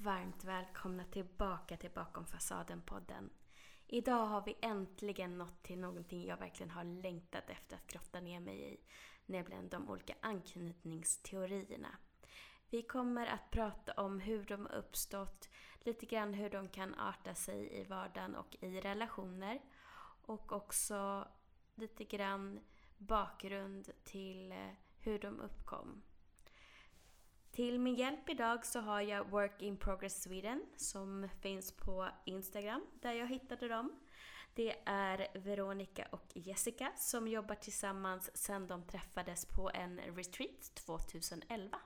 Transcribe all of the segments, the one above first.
Varmt välkomna tillbaka till Bakom fasaden-podden. Idag har vi äntligen nått till någonting jag verkligen har längtat efter att grotta ner mig i, nämligen de olika anknytningsteorierna. Vi kommer att prata om hur de har uppstått, lite grann hur de kan arta sig i vardagen och i relationer och också lite grann bakgrund till eh, hur de uppkom. Till min hjälp idag så har jag Work in Progress Sweden som finns på Instagram där jag hittade dem. Det är Veronica och Jessica som jobbar tillsammans sedan de träffades på en retreat 2011.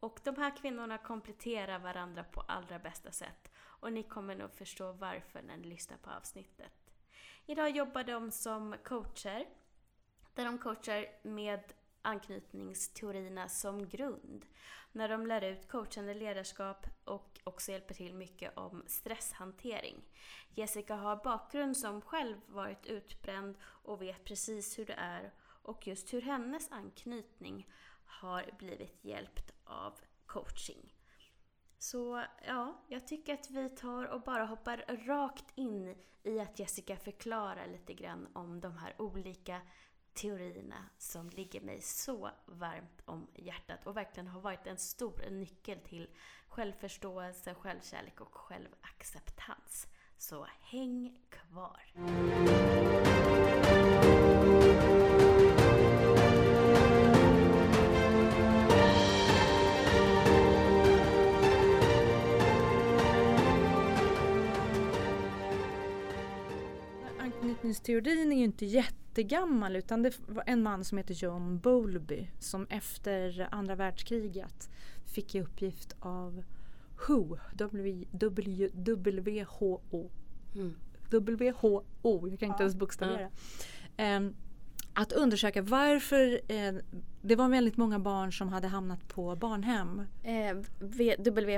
Och de här kvinnorna kompletterar varandra på allra bästa sätt och ni kommer nog förstå varför när ni lyssnar på avsnittet. Idag jobbar de som coacher där de coachar med anknytningsteorierna som grund. När de lär ut coachande ledarskap och också hjälper till mycket om stresshantering. Jessica har bakgrund som själv varit utbränd och vet precis hur det är och just hur hennes anknytning har blivit hjälpt av coaching. Så ja, jag tycker att vi tar och bara hoppar rakt in i att Jessica förklarar lite grann om de här olika teorierna som ligger mig så varmt om hjärtat och verkligen har varit en stor nyckel till självförståelse, självkärlek och självacceptans. Så häng kvar! Anknytningsteorin är ju inte jättegammal utan det var en man som heter John Bowlby som efter andra världskriget fick i uppgift av WHO, WHO, Mm. WHO, jag kan inte ens bokstavera. Ehm, att undersöka varför eh, det var väldigt många barn som hade hamnat på barnhem. Eh,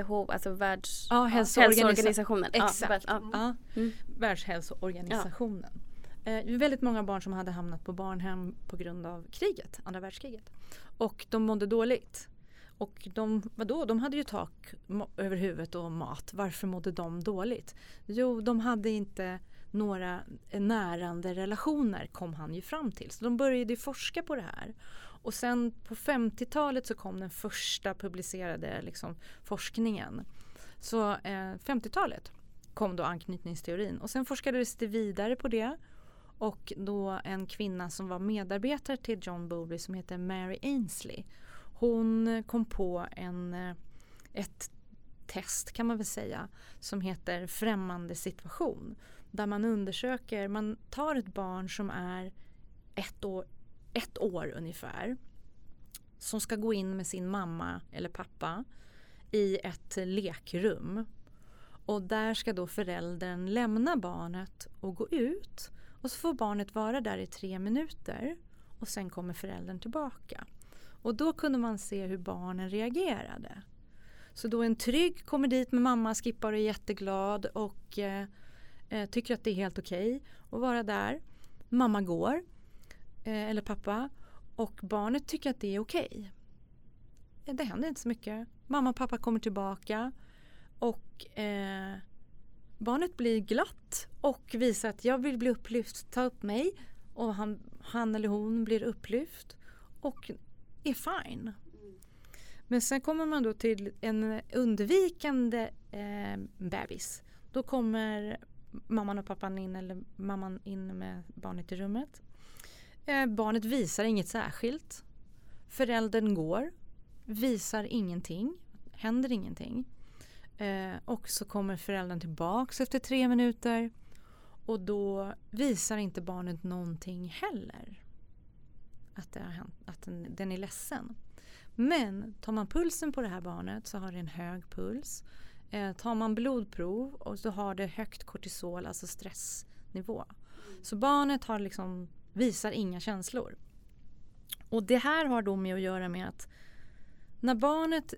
WHO, alltså världs... Ja, hälsoorganisa- hälsoorganisationen. Exakt. Ja, Ja, Mm. Världshälsoorganisationen. Eh, väldigt många barn som hade hamnat på barnhem på grund av kriget, andra världskriget. Och de mådde dåligt. Och de, vadå, de hade ju tak över huvudet och mat. Varför mådde de dåligt? Jo, de hade inte några närande relationer kom han ju fram till. Så de började ju forska på det här. Och sen på 50-talet så kom den första publicerade liksom, forskningen. Så eh, 50-talet kom då anknytningsteorin och sen forskades det vidare på det. Och då en kvinna som var medarbetare till John Bowlby som heter Mary Ainsley. Hon kom på en, eh, ett test kan man väl säga som heter främmande situation. Där man undersöker, man tar ett barn som är ett år, ett år ungefär. Som ska gå in med sin mamma eller pappa i ett lekrum. Och där ska då föräldern lämna barnet och gå ut. Och så får barnet vara där i tre minuter. Och sen kommer föräldern tillbaka. Och då kunde man se hur barnen reagerade. Så då en trygg kommer dit med mamma, skippar och är jätteglad och eh, eh tycker att det är helt okej att vara där. Mamma går, eh, eller pappa, och barnet tycker att det är okej. Okay. Det händer inte så mycket. Mamma och pappa kommer tillbaka och eh, barnet blir glatt och visar att jag vill bli upplyft, ta upp mig. Och han, han eller hon blir upplyft och är fine. Men sen kommer man då till en undvikande eh, bebis. Då kommer mamman och pappan in eller mamman in med barnet i rummet. Eh, barnet visar inget särskilt. Föräldern går, visar ingenting, händer ingenting. Eh, och så kommer föräldern tillbaks efter tre minuter och då visar inte barnet någonting heller. Att, det har hänt, att den, den är ledsen. Men tar man pulsen på det här barnet så har det en hög puls. Eh, tar man blodprov och så har det högt kortisol, alltså stressnivå. Så barnet har liksom, visar inga känslor. Och det här har då med att göra med att när barnet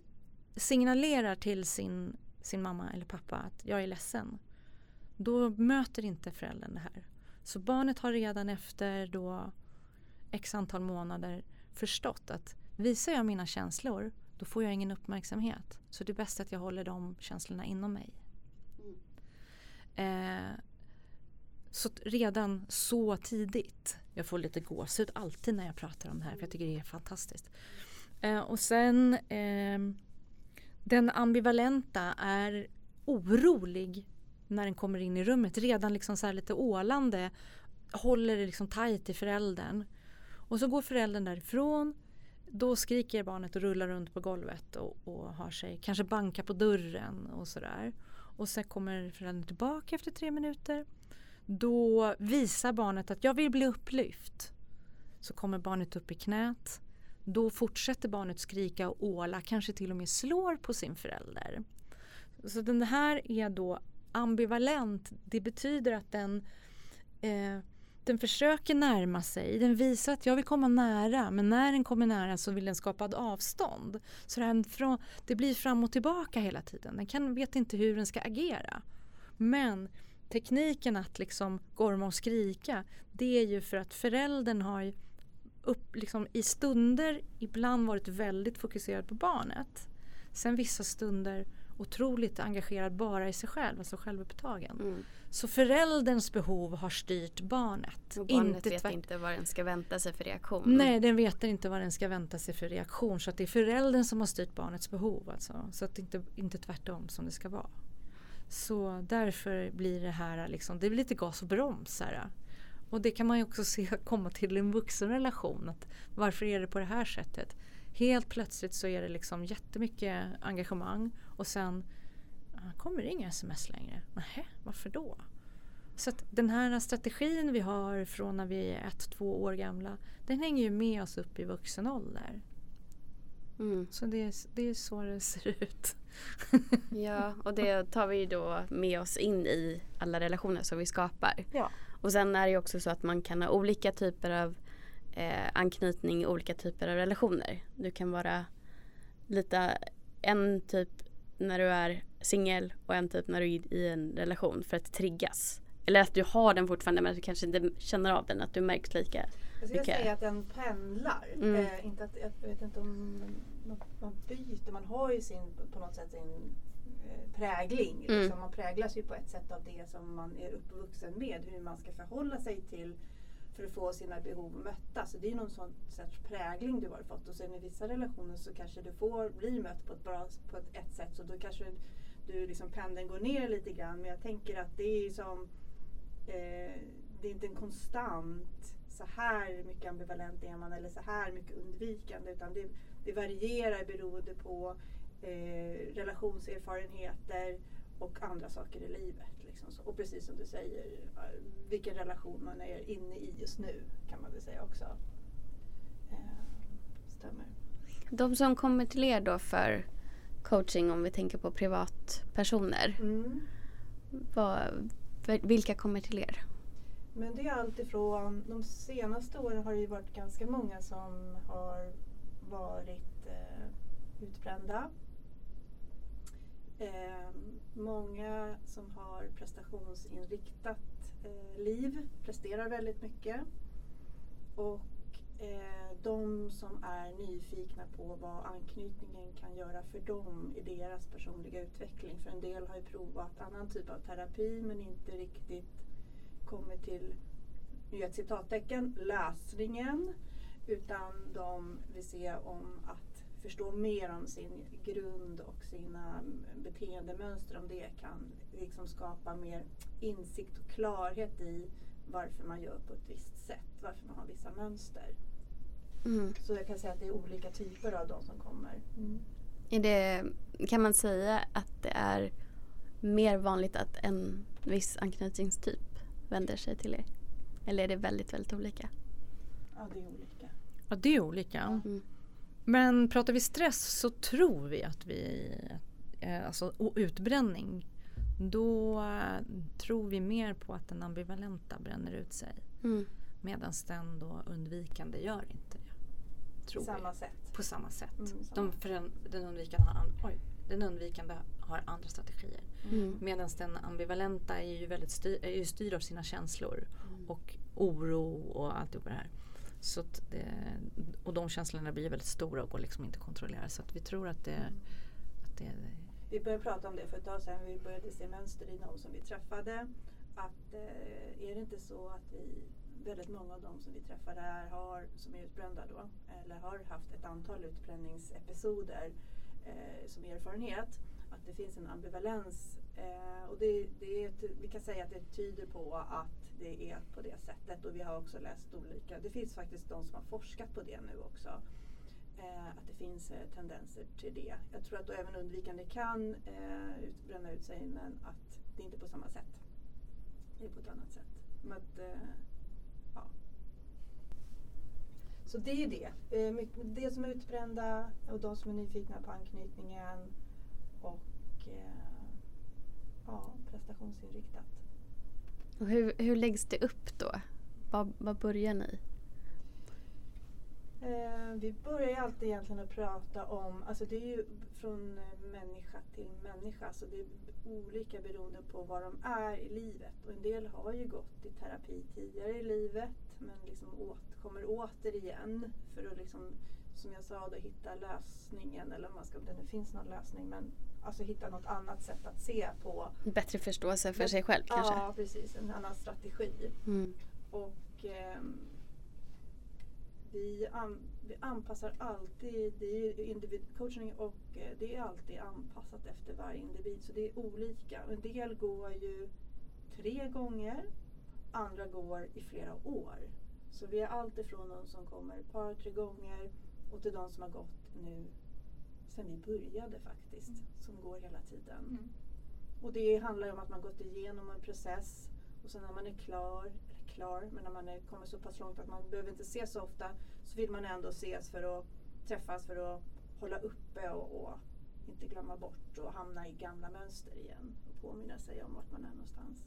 signalerar till sin, sin mamma eller pappa att jag är ledsen. Då möter inte föräldern det här. Så barnet har redan efter då x antal månader förstått att visar jag mina känslor då får jag ingen uppmärksamhet. Så det är bäst att jag håller de känslorna inom mig. Eh, så redan så tidigt, jag får lite gåshud alltid när jag pratar om det här för jag tycker det är fantastiskt. Eh, och sen eh, den ambivalenta är orolig när den kommer in i rummet. Redan liksom så lite ålande. Håller det liksom tajt i föräldern. Och så går föräldern därifrån. Då skriker barnet och rullar runt på golvet och, och har sig, kanske bankar på dörren och sådär. Och sen kommer föräldern tillbaka efter tre minuter. Då visar barnet att jag vill bli upplyft. Så kommer barnet upp i knät. Då fortsätter barnet skrika och åla, kanske till och med slår på sin förälder. Så den här är då ambivalent. Det betyder att den, eh, den försöker närma sig. Den visar att jag vill komma nära men när den kommer nära så vill den skapa ett avstånd. Så den från, det blir fram och tillbaka hela tiden. Den kan, vet inte hur den ska agera. Men tekniken att liksom gorma och skrika det är ju för att föräldern har upp, liksom, i stunder ibland varit väldigt fokuserad på barnet. Sen vissa stunder otroligt engagerad bara i sig själv, alltså självupptagen. Mm. Så förälderns behov har styrt barnet. Och barnet inte vet tvärt... inte vad den ska vänta sig för reaktion. Nej, den vet inte vad den ska vänta sig för reaktion. Så att det är föräldern som har styrt barnets behov. Alltså. Så att det inte, inte tvärtom som det ska vara. Så därför blir det här liksom, det blir lite gas och broms. Här. Och det kan man ju också se komma till en vuxen relation. Att varför är det på det här sättet? Helt plötsligt så är det liksom jättemycket engagemang och sen kommer det inga sms längre. Nähä, varför då? Så att den här strategin vi har från när vi är ett, två år gamla den hänger ju med oss upp i vuxen ålder. Mm. Så det är, det är så det ser ut. ja, och det tar vi då med oss in i alla relationer som vi skapar. Ja. Och sen är det också så att man kan ha olika typer av eh, anknytning i olika typer av relationer. Du kan vara lite en typ när du är singel och en typ när du är i en relation för att triggas. Eller att du har den fortfarande men att du kanske inte känner av den, att du märks lika mycket. Jag skulle säga att den pendlar. Mm. Eh, inte att, jag vet inte om man byter, man har ju sin, på något sätt sin eh, prägling. Mm. Liksom. Man präglas ju på ett sätt av det som man är uppvuxen med. Hur man ska förhålla sig till för att få sina behov mötta. Så det är någon sån sorts prägling du har fått. Och sen i vissa relationer så kanske du får bli mött på ett, bra, på ett, ett sätt. Så då kanske du liksom pendeln går ner lite grann. Men jag tänker att det är som eh, det är inte en konstant så här mycket ambivalent är man eller så här mycket undvikande. Utan det, det varierar beroende på eh, relationserfarenheter och andra saker i livet. Liksom. Och precis som du säger, vilken relation man är inne i just nu kan man väl säga också. Eh, stämmer. De som kommer till er då för coaching om vi tänker på privatpersoner. Mm. Vad, vilka kommer till er? Men det är alltifrån, de senaste åren har det ju varit ganska många som har varit eh, utbrända Eh, många som har prestationsinriktat eh, liv presterar väldigt mycket. Och eh, de som är nyfikna på vad anknytningen kan göra för dem i deras personliga utveckling. För en del har ju provat annan typ av terapi men inte riktigt kommit till, nu ett citattecken, lösningen. Utan de vill se om att förstå mer om sin grund och sina beteendemönster, om det kan liksom skapa mer insikt och klarhet i varför man gör på ett visst sätt, varför man har vissa mönster. Mm. Så jag kan säga att det är olika typer av de som kommer. Mm. Är det, kan man säga att det är mer vanligt att en viss anknytningstyp vänder sig till er? Eller är det väldigt, väldigt olika? Ja, det är olika. Ja, det är olika. Mm. Men pratar vi stress så tror vi att vi, eh, alltså utbränning, då tror vi mer på att den ambivalenta bränner ut sig. Mm. Medan den då undvikande gör inte det. Tror på samma sätt? På samma sätt. Mm, De, för den, den, undvikande har, oj, den undvikande har andra strategier. Mm. Medan den ambivalenta är ju väldigt styr, är ju styrd av sina känslor mm. och oro och allt det här. Så det, och de känslorna blir väldigt stora och går liksom inte att kontrollera. Så att vi tror att det, att det vi började prata om det för ett tag sedan. Vi började se mönster i någon som vi träffade. Att eh, är det inte så att vi, väldigt många av dem som vi träffar här har, som är utbrända då, eller har haft ett antal utbränningsepisoder eh, som erfarenhet, att det finns en ambivalens. Eh, och det, det, vi kan säga att det tyder på att det är på det sättet och vi har också läst olika, det finns faktiskt de som har forskat på det nu också eh, att det finns eh, tendenser till det. Jag tror att då även undvikande kan eh, bränna ut sig men att det inte är på samma sätt. Det är på ett annat sätt. Men att, eh, ja. Så det är det. Eh, det som är utbrända och de som är nyfikna på anknytningen och eh, ja, prestationsinriktat. Och hur, hur läggs det upp då? Vad börjar ni? Eh, vi börjar ju alltid egentligen att prata om, alltså det är ju från människa till människa, så det är olika beroende på var de är i livet. Och en del har ju gått i terapi tidigare i livet men liksom åt, kommer återigen för att liksom, som jag sa, då, hitta lösningen, eller om, man ska, om det nu finns någon lösning, men alltså hitta något annat sätt att se på. Bättre förståelse för sig själv kanske? Ja, precis. En annan strategi. Mm. Och eh, vi, an, vi anpassar alltid, det är individ coaching och eh, det är alltid anpassat efter varje individ så det är olika. En del går ju tre gånger, andra går i flera år. Så vi är allt ifrån de som kommer ett par, tre gånger och till de som har gått nu sen vi började faktiskt, mm. som går hela tiden. Mm. Och det handlar om att man gått igenom en process och sen när man är klar klar men när man är, kommer så pass långt att man behöver inte ses så ofta så vill man ändå ses för att träffas för att hålla uppe och, och inte glömma bort och hamna i gamla mönster igen och påminna sig om vart man är någonstans.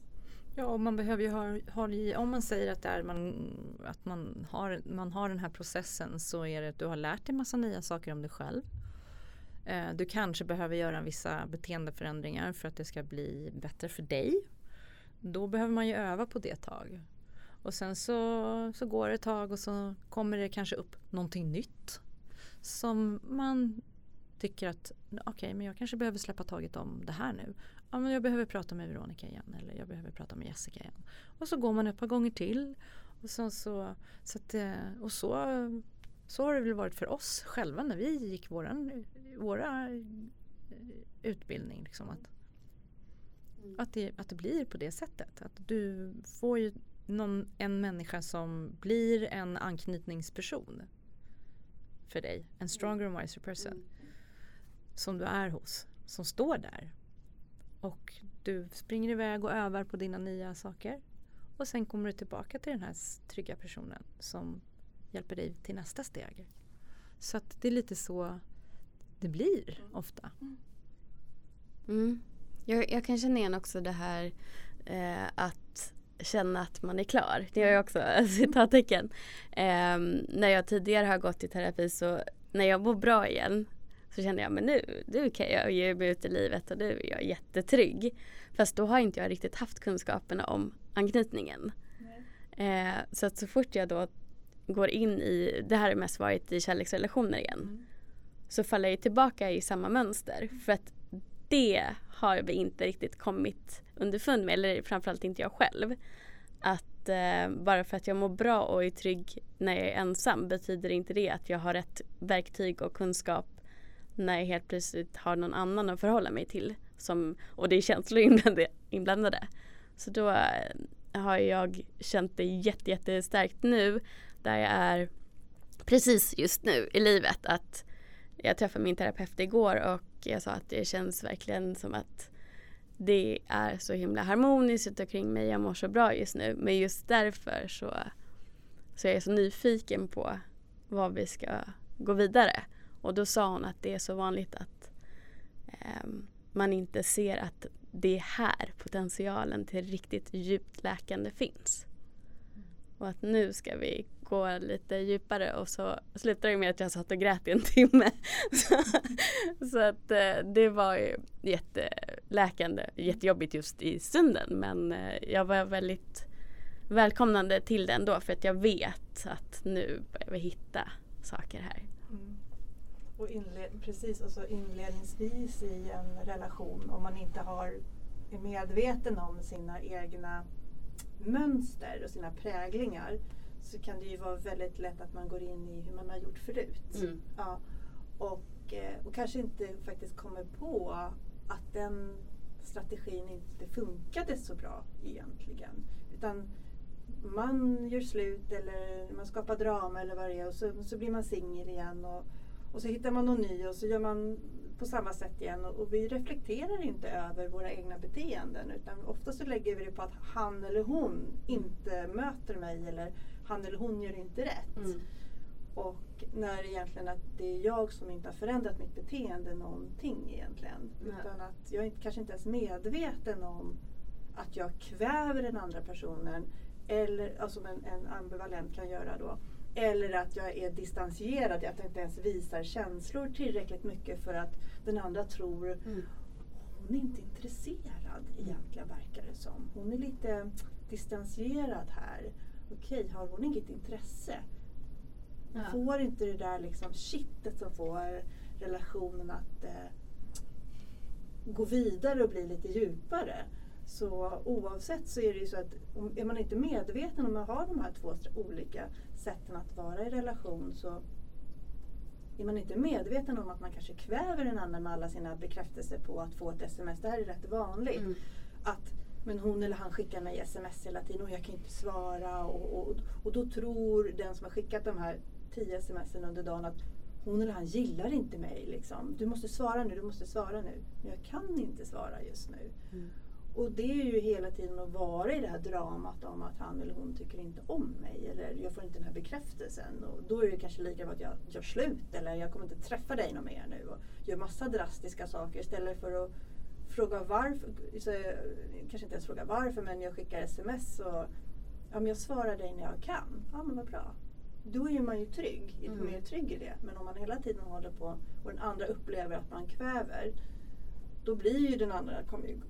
Ja, och man behöver ju ha, ha i, om man säger att, det är man, att man, har, man har den här processen så är det att du har lärt dig massa nya saker om dig själv. Eh, du kanske behöver göra vissa beteendeförändringar för att det ska bli bättre för dig. Då behöver man ju öva på det ett tag. Och sen så, så går det ett tag och så kommer det kanske upp någonting nytt. Som man tycker att okej, okay, men jag kanske behöver släppa taget om det här nu. Ja, men jag behöver prata med Veronica igen eller jag behöver prata med Jessica igen. Och så går man ett par gånger till. Och, så, så, så, att, eh, och så, så har det väl varit för oss själva när vi gick våran, våra eh, utbildning. Liksom, att, mm. att, det, att det blir på det sättet. Att du får ju någon, en människa som blir en anknytningsperson för dig. En stronger and wiser person. Mm. Som du är hos. Som står där. Och du springer iväg och övar på dina nya saker. Och sen kommer du tillbaka till den här trygga personen som hjälper dig till nästa steg. Så att det är lite så det blir ofta. Mm. Jag, jag kan känna igen också det här eh, att känna att man är klar. Det gör jag också, alltså, citattecken. Eh, när jag tidigare har gått i terapi så när jag mår bra igen så känner jag men nu, nu kan jag ge mig ut i livet och nu är jag jättetrygg. Fast då har inte jag riktigt haft kunskaperna om anknytningen. Uh, så att så fort jag då går in i, det här är mest varit i kärleksrelationer igen. Mm. Så faller jag tillbaka i samma mönster. För att det har vi inte riktigt kommit underfund med, eller framförallt inte jag själv. Att eh, bara för att jag mår bra och är trygg när jag är ensam betyder inte det att jag har rätt verktyg och kunskap när jag helt plötsligt har någon annan att förhålla mig till. Som, och det är känslor inblandade. Så då eh, har jag känt det jätte, jättestarkt nu där jag är precis just nu i livet. Att jag träffade min terapeut igår och jag sa att det känns verkligen som att det är så himla harmoniskt runt omkring mig. Jag mår så bra just nu. Men just därför så, så är jag så nyfiken på vad vi ska gå vidare. Och då sa hon att det är så vanligt att eh, man inte ser att det är här potentialen till riktigt djupt läkande finns. Och att nu ska vi gå lite djupare och så slutade det med att jag satt och grät i en timme. så, så att eh, det var ju jätteläkande, jättejobbigt just i stunden men eh, jag var väldigt välkomnande till det ändå för att jag vet att nu börjar vi hitta saker här. Och inled, precis, alltså inledningsvis i en relation om man inte har, är medveten om sina egna mönster och sina präglingar så kan det ju vara väldigt lätt att man går in i hur man har gjort förut. Mm. Ja, och, eh, och kanske inte faktiskt kommer på att den strategin inte funkade så bra egentligen. Utan man gör slut eller man skapar drama eller vad det är och så, så blir man singel igen. Och, och så hittar man någon ny och så gör man på samma sätt igen. Och, och, vi reflekterar inte över våra egna beteenden utan ofta så lägger vi det på att han eller hon inte möter mig eller han eller hon gör inte rätt. Mm. Och när egentligen att det är jag som inte har förändrat mitt beteende någonting egentligen. Mm. Utan att jag är kanske inte ens medveten om att jag kväver den andra personen. Eller, alltså en, en ambivalent kan göra då. Eller att jag är distanserad, att jag inte ens visar känslor tillräckligt mycket för att den andra tror mm. hon är inte intresserad egentligen verkar det som. Hon är lite distanserad här. Okej, har hon inget intresse? Hon ja. får inte det där liksom kittet som får relationen att eh, gå vidare och bli lite djupare. Så oavsett så är det ju så att om, är man inte medveten om att ha de här två olika sätten att vara i relation så är man inte medveten om att man kanske kväver den andra med alla sina bekräftelser på att få ett sms. Det här är rätt vanligt. Mm. Att men hon eller han skickar mig sms hela tiden och jag kan inte svara. Och, och, och då tror den som har skickat de här tio sms under dagen att hon eller han gillar inte mig. Liksom. Du måste svara nu, du måste svara nu. Men jag kan inte svara just nu. Mm. Och det är ju hela tiden att vara i det här dramat om att han eller hon tycker inte om mig. Eller jag får inte den här bekräftelsen. Och då är det kanske lika bra att jag gör slut. Eller jag kommer inte träffa dig någon mer nu. Och gör massa drastiska saker istället för att fråga varför. Kanske inte ens fråga varför men jag skickar sms och ja, men jag svarar dig när jag kan. Ja men vad bra då är man ju trygg, mm. mer trygg i det. Men om man hela tiden håller på och den andra upplever att man kväver, då blir ju den andra kommer ju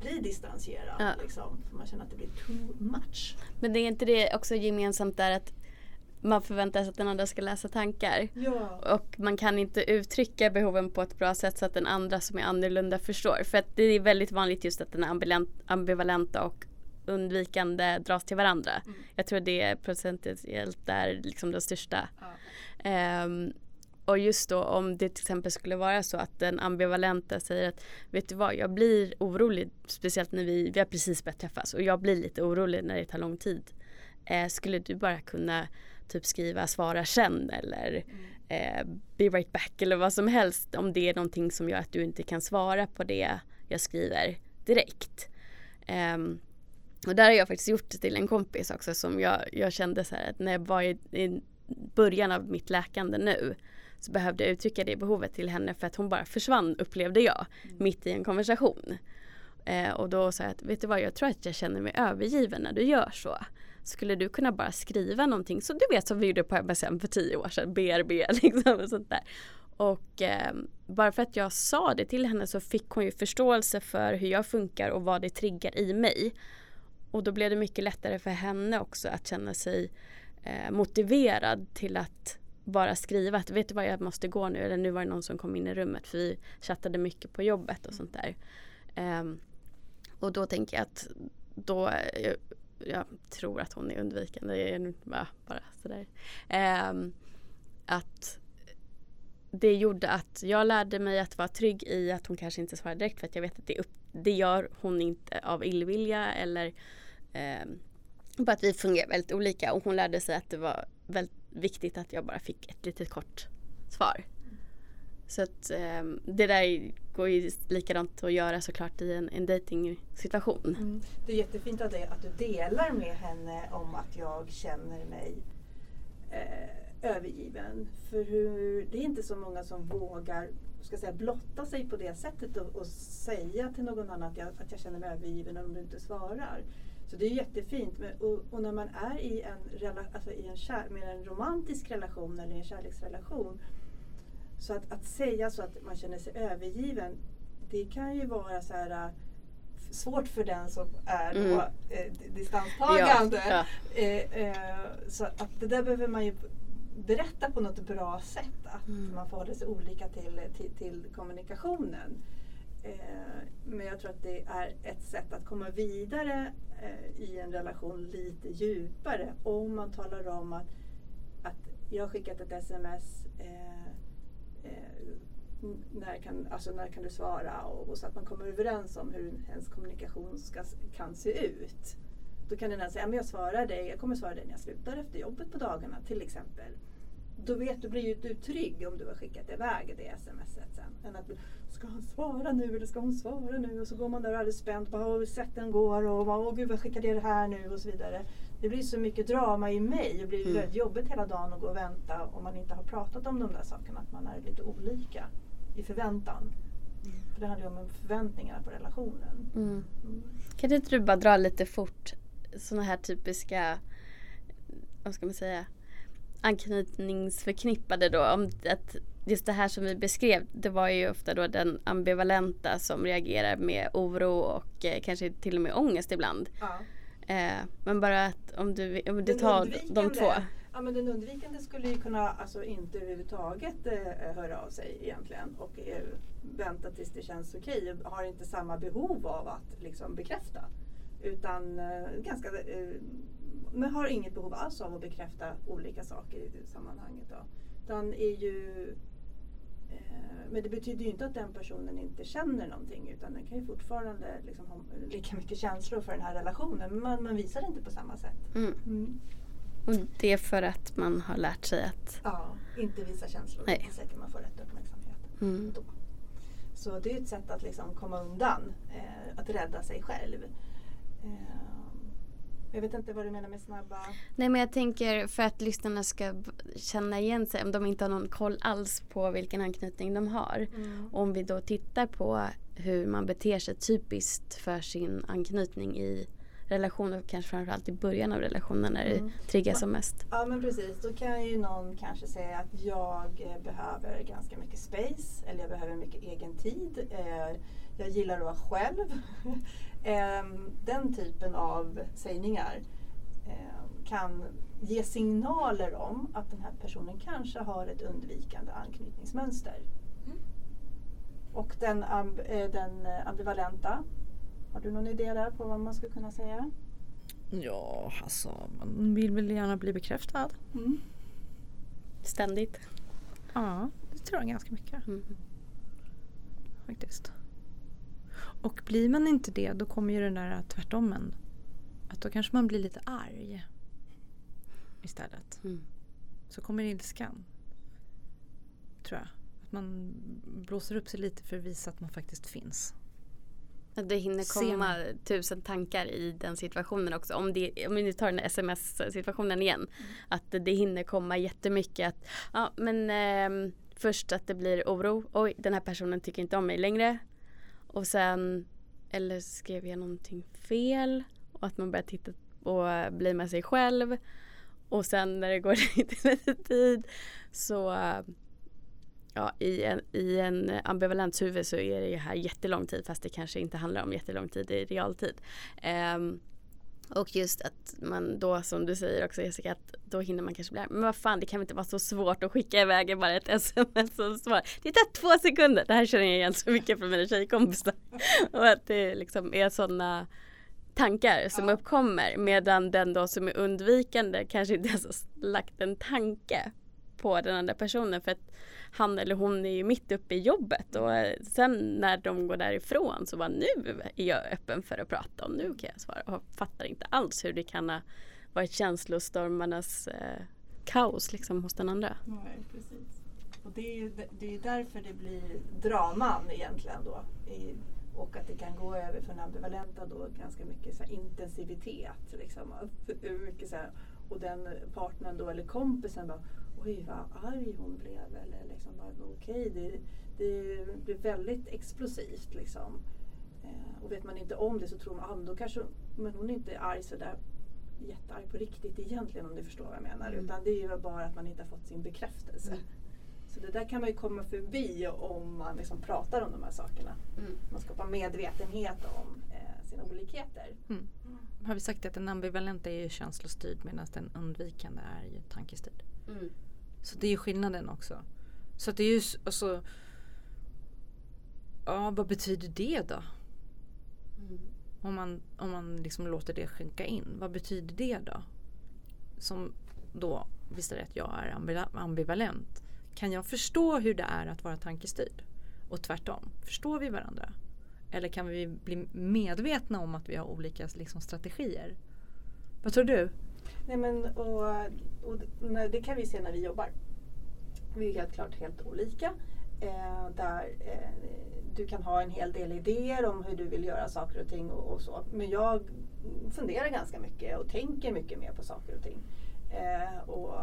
bli distanserad. Ja. Liksom, för man känner att det blir too much. Men det är inte det också gemensamt där att man förväntar sig att den andra ska läsa tankar. Ja. Och man kan inte uttrycka behoven på ett bra sätt så att den andra som är annorlunda förstår. För att det är väldigt vanligt just att den är ambivalenta och undvikande dras till varandra. Mm. Jag tror det är procentuellt där liksom det största. Ja. Um, och just då om det till exempel skulle vara så att den ambivalenta säger att vet du vad, jag blir orolig, speciellt när vi, vi har precis börjat träffas och jag blir lite orolig när det tar lång tid. Eh, skulle du bara kunna typ skriva svara sen eller eh, be right back eller vad som helst om det är någonting som gör att du inte kan svara på det jag skriver direkt. Um, och där har jag faktiskt gjort det till en kompis också som jag, jag kände så här att när jag var i, i början av mitt läkande nu så behövde jag uttrycka det behovet till henne för att hon bara försvann upplevde jag mm. mitt i en konversation. Eh, och då sa jag att vet du vad jag tror att jag känner mig övergiven när du gör så. Skulle du kunna bara skriva någonting så du vet som vi gjorde på MSM för tio år sedan, BRB liksom och sånt där. Och eh, bara för att jag sa det till henne så fick hon ju förståelse för hur jag funkar och vad det triggar i mig. Och då blev det mycket lättare för henne också att känna sig eh, motiverad till att bara skriva att vet du vad jag måste gå nu eller nu var det någon som kom in i rummet för vi chattade mycket på jobbet och sånt där. Um, och då tänker jag att då jag, jag, tror att hon är undvikande, det är bara, bara sådär. Um, att det gjorde att jag lärde mig att vara trygg i att hon kanske inte svarar direkt för att jag vet att det, upp, det gör hon inte av illvilja eller Eh, på att vi fungerar väldigt olika och hon lärde sig att det var väldigt viktigt att jag bara fick ett litet kort svar. Så att eh, det där går ju likadant att göra såklart i en, en dejtingsituation. Mm. Det är jättefint att, det, att du delar med henne om att jag känner mig eh, övergiven. För hur, det är inte så många som vågar ska säga, blotta sig på det sättet och, och säga till någon annan att jag, att jag känner mig övergiven om du inte svarar. Så det är jättefint. Men, och, och, när man är i en, alltså i en kär, med en romantisk relation eller en kärleksrelation. Så att, att säga så att man känner sig övergiven. Det kan ju vara så här svårt för den som är då, Mm. eh, distanstagande. Ja, Eh, eh, så att det där behöver man ju berätta på något bra sätt. Att Mm. man förhåller sig olika till, till, till kommunikationen. Eh, men jag tror att det är ett sätt att komma vidare eh, i en relation lite djupare om man talar om att, att jag har skickat ett sms eh, när, kan, alltså när kan du svara och, och så att man kommer överens om hur ens kommunikation ska, kan se ut. Då kan den säga, "Ja, men jag svarar dig, jag kommer svara dig när jag slutar efter jobbet på dagarna till exempel. Då vet du, blir ju du trygg om du har skickat iväg det smset sen. Än att, ska han svara nu eller ska hon svara nu? Och så går man där alldeles spänd, "Åh, sett den går och bara, åh gud vad skickade jag det här nu och så vidare. Det blir så mycket drama i mig. Det blir Mm. väldigt jobbigt hela dagen att gå och vänta om man inte har pratat om de där sakerna. Att man är lite olika i förväntan. För det handlar ju om förväntningarna på relationen. Mm. Mm. Kan inte du bara dra lite fort sådana här typiska, vad ska man säga, anknytningsförknippade då? Om att just det här som vi beskrev, det var ju ofta då den ambivalenta som reagerar med oro och eh, kanske till och med ångest ibland. Ja. Eh, men bara att om du, om du Den tar de två. Ja, men den undvikande skulle ju kunna alltså, inte överhuvudtaget eh, höra av sig egentligen och eh, vänta tills det känns okej och har inte samma behov av att liksom, bekräfta. Utan eh, ganska, eh, men har inget behov alls av att bekräfta olika saker i sammanhanget. Då. Utan är ju, eh, men det betyder ju inte att den personen inte känner någonting utan den kan ju fortfarande liksom, ha lika mycket känslor för den här relationen men man, man visar det inte på samma sätt. Mm. Mm. Och det är för att man har lärt sig att Ja, inte visa känslor. Nej. Det är säkert man får rätt uppmärksamhet mm. då. Så det är ett sätt att liksom komma undan, eh, att rädda sig själv. Eh, jag vet inte vad du menar med snabba... Nej men jag tänker för att lyssnarna ska känna igen sig om de inte har någon koll alls på vilken anknytning de har. Om vi då tittar på hur man beter sig typiskt för sin anknytning i relationer, kanske framförallt i början av relationen när det Mm. triggas som mest. Ja men precis, då kan ju någon kanske säga att jag eh, behöver ganska mycket space eller jag behöver mycket egen tid. Jag gillar att vara själv. Ehm, Den typen av sägningar eh, kan ge signaler om att den här personen kanske har ett undvikande anknytningsmönster. Och den, amb- eh, den eh, ambivalenta, har du någon idé där på vad man skulle kunna säga? Ja, alltså man vill väl gärna bli bekräftad. Mm. Ständigt. Ja, det tror jag ganska mycket Mm. faktiskt. Och blir man inte det då kommer ju den där tvärtommen. Att då kanske man blir lite arg istället. Mm. Så kommer ilskan. Tror jag. Att man blåser upp sig lite för att visa att man faktiskt finns. Att det hinner komma tusen tankar i den situationen också. Om, det, om vi nu tar den sms-situationen igen. Att det, hinner komma jättemycket. Att, ja, men, ehm, först att det blir oro. Oj, den här personen tycker inte om mig längre. Och sen, eller skrev jag någonting fel? Och att man börjar titta och bli med sig själv. Och sen när det går lite tid så Ja, i en, i en ambivalent huvud så är det ju här jättelång tid fast det kanske inte handlar om jättelång tid i realtid. Um, och just att man då som du säger också Jessica att då hinner man kanske bli arg. Men vad fan det kan väl inte vara så svårt att skicka iväg bara ett sms och svar. Det tar två sekunder. Det här känner jag igen så mycket från mina tjejkompisar. och att det liksom är sådana tankar som Ja. uppkommer medan den då som är undvikande kanske inte ens har lagt en tanke på den andra personen för att han eller hon är ju mitt uppe i jobbet och eh, sen när de går därifrån så var nu är jag öppen för att prata och nu kan jag svara och fattar inte alls hur det kan ha varit känslostormarnas eh, kaos liksom hos den andra. Nej, precis. Och det är ju det är ju därför det blir draman egentligen då. I, och att det kan gå över från ambivalenta då ganska mycket så här intensivitet. Liksom. Mycket så här, och den partnern då eller kompisen bara oj vad arg hon blev. Eller liksom okej det, det blir väldigt explosivt liksom. Eh, och vet man inte om det så tror man, ah, då kanske men hon är inte arg sådär jättearg på riktigt egentligen om du förstår vad jag menar. Mm. Utan det är ju bara att man inte har fått sin bekräftelse. Mm. Så det där kan man ju komma förbi om man liksom pratar om de här sakerna. Mm. Man skapar medvetenhet om, eh, stycken olikheter. Mm. Har vi sagt att den ambivalenta är ju känslostyrd medan den undvikande är ju tankestyrd. Så det är ju skillnaden också. Så att det är ju alltså Ja, vad betyder det då? Mm. Om man, om man liksom låter det sjunka in. Vad betyder det då? Som då, visst är det att jag är ambivalent. Kan jag förstå hur det är att vara tankestyrd? Och tvärtom, förstår vi varandra? Eller kan vi bli medvetna om att vi har olika liksom, strategier? Vad tror du? Nej, men, och, och, det kan vi se när vi jobbar. Vi är helt klart helt olika. Eh, där eh, du kan ha en hel del idéer om hur du vill göra saker och ting och, och, så. Men jag funderar ganska mycket och tänker mycket mer på saker och ting. Eh, och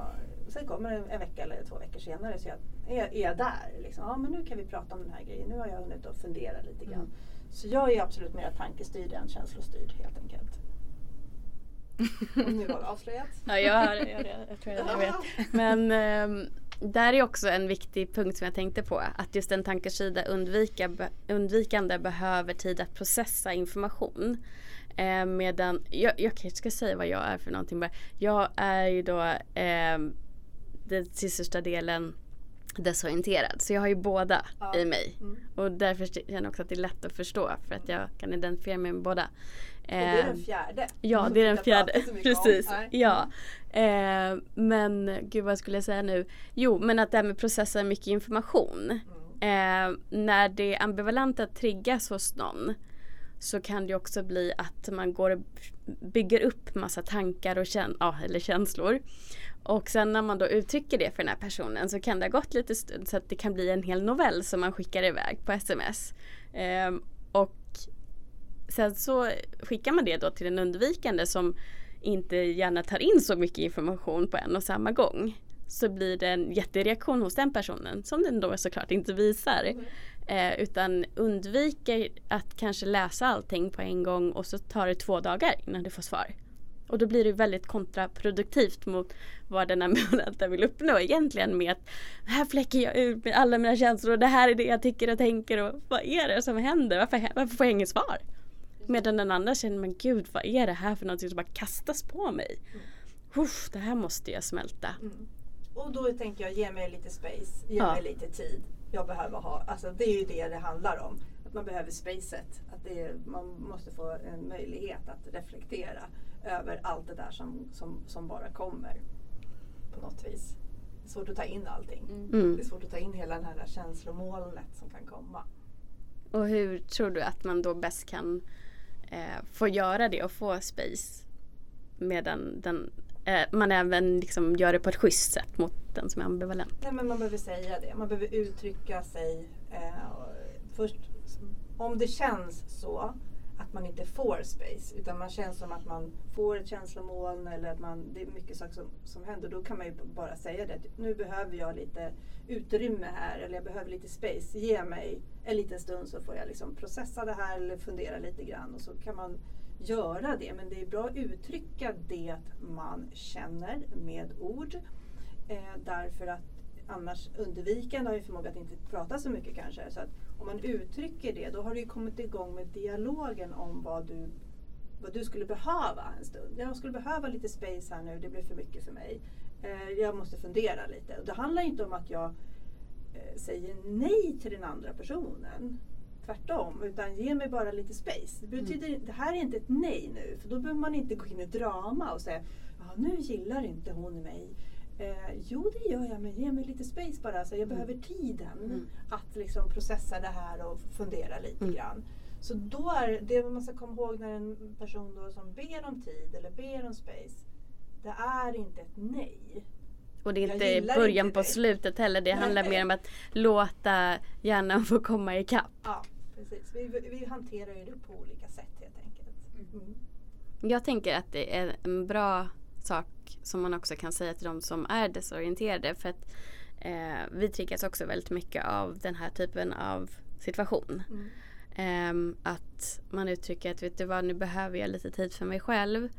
sen kommer en, en, vecka eller två veckor senare så jag är, är jag där. Liksom. Ja, men nu kan vi prata om den här grejen. Nu har jag hunnit att fundera lite grann. Mm. Så jag är absolut mer tankestyrd än känslostyrd helt enkelt. Om nu var det avslöjat. ja, jag, har, jag, jag, tror jag vet. Men um, där är också en viktig punkt som jag tänkte på. Att just en tankesida undvika, undvikande behöver tid att processa information. Eh, medan, jag, jag kanske ska säga vad jag är för någonting. Jag är ju då eh, den sista delen desorienterad. Så jag har ju båda ja. i mig. Mm. Och därför känner jag också att det är lätt att förstå för att jag kan identifiera mig med båda. Och det är den ehm, fjärde. Ja, det är den fjärde. Precis. Ja. Eh, men gud vad skulle jag säga nu? Jo, men att det här med processa mycket information. Mm. Eh, när det ambivalenta triggas hos någon så kan det också bli att man går och bygger upp massa tankar och kän ja, eller känslor. Och sen när man då uttrycker det för den här personen så kan det ha gått lite stund så att det kan bli en hel novell som man skickar iväg på sms. Eh, och sen så skickar man det då till den undvikande som inte gärna tar in så mycket information på en och samma gång. Så blir det en jättereaktion hos den personen som den då såklart inte visar. Mm. Eh, utan undviker att kanske läsa allting på en gång och så tar det två dagar innan du får svar. Och då blir det väldigt kontraproduktivt mot vad den ambivalenta vill uppnå egentligen med att här fläcker jag ut med alla mina känslor och det här är det jag tycker och tänker och vad är det som händer? Varför, varför får jag inget svar? Medan den andra känner, men gud vad är det här för någonting som bara kastas på mig? Mm. Uff, det här måste jag smälta. Mm. Och då tänker jag, ge mig lite space, ge ja. mig lite tid. Jag behöver ha, alltså det är ju det det handlar om. Att man behöver spacet. Att det är, man måste få en möjlighet att reflektera över allt det där som, som, som bara kommer. På något vis. Det är svårt att ta in allting. Mm. Det är svårt att ta in hela det här känslomolnet som kan komma. Och hur tror du att man då bäst kan eh, få göra det och få space medan den, eh, man även liksom gör det på ett schysst sätt mot den som är ambivalent. Nej, men man behöver säga det, man behöver uttrycka sig. Eh, först, om det känns så att man inte får space utan man känns som att man får ett känslomoln eller att man, det är mycket saker som, som händer. Då kan man ju bara säga det. Nu behöver jag lite utrymme här eller jag behöver lite space. Ge mig en liten stund så får jag liksom processa det här eller fundera lite grann och så kan man göra det. Men det är bra att uttrycka det man känner med ord. Eh, därför att annars undvikande har ju förmåga att inte prata så mycket kanske. Så att om man uttrycker det då har du kommit igång med dialogen om vad du, vad du skulle behöva en stund. Jag skulle behöva lite space här nu, det blir för mycket för mig. Eh, jag måste fundera lite. Och det handlar inte om att jag eh, säger nej till den andra personen. Tvärtom, utan ge mig bara lite space. Det, betyder, mm. det här är inte ett nej nu, för då behöver man inte gå in i drama och säga nu gillar inte hon mig. Eh, jo det gör jag men ge mig lite space bara. Så jag mm. behöver tiden mm. att liksom processa det här och fundera lite mm. grann. Så då är det man ska komma ihåg när en person då som ber om tid eller ber om space. Det är inte ett nej. Och det är inte början inte på dig. slutet heller. Det nej. handlar mer om att låta hjärnan få komma ikapp. Ja precis. Vi, vi hanterar ju det på olika sätt helt enkelt. Mm. Jag tänker att det är en bra sak som man också kan säga till de som är desorienterade. För att eh, vi triggas också väldigt mycket av den här typen av situation. Mm. Eh, att man uttrycker att vet du vad, nu behöver jag lite tid för mig själv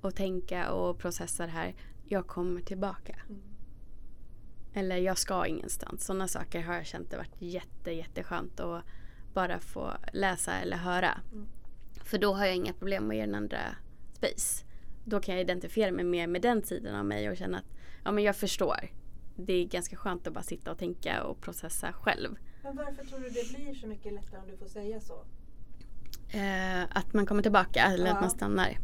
och tänka och processa det här. Jag kommer tillbaka. Mm. Eller jag ska ingenstans. Sådana saker har jag känt det varit jätte, jätteskönt att bara få läsa eller höra. Mm. För då har jag inga problem med den andra space. Då kan jag identifiera mig mer med den sidan av mig och känna att ja, men jag förstår. Det är ganska skönt att bara sitta och tänka och processa själv. Men varför tror du det blir så mycket lättare om du får säga så? Eh, att man kommer tillbaka eller Ja. att man stannar.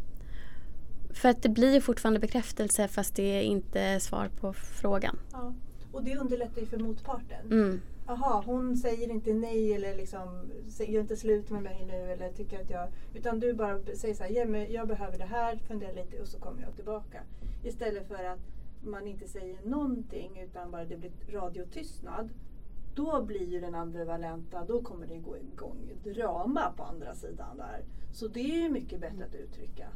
För att det blir fortfarande bekräftelse fast det är inte svar på frågan. Ja. Och det underlättar ju för motparten. Mm. Jaha, hon säger inte nej eller liksom gör inte slut med mig nu eller tycker att jag... Utan du bara säger så här, "Ge mig- jag behöver det här, fundera lite och så kommer jag tillbaka. Istället för att man inte säger någonting utan bara det blir radiotystnad. Då blir ju den ambivalenta, då kommer det gå igång drama på andra sidan där. Så det är ju mycket bättre att uttrycka.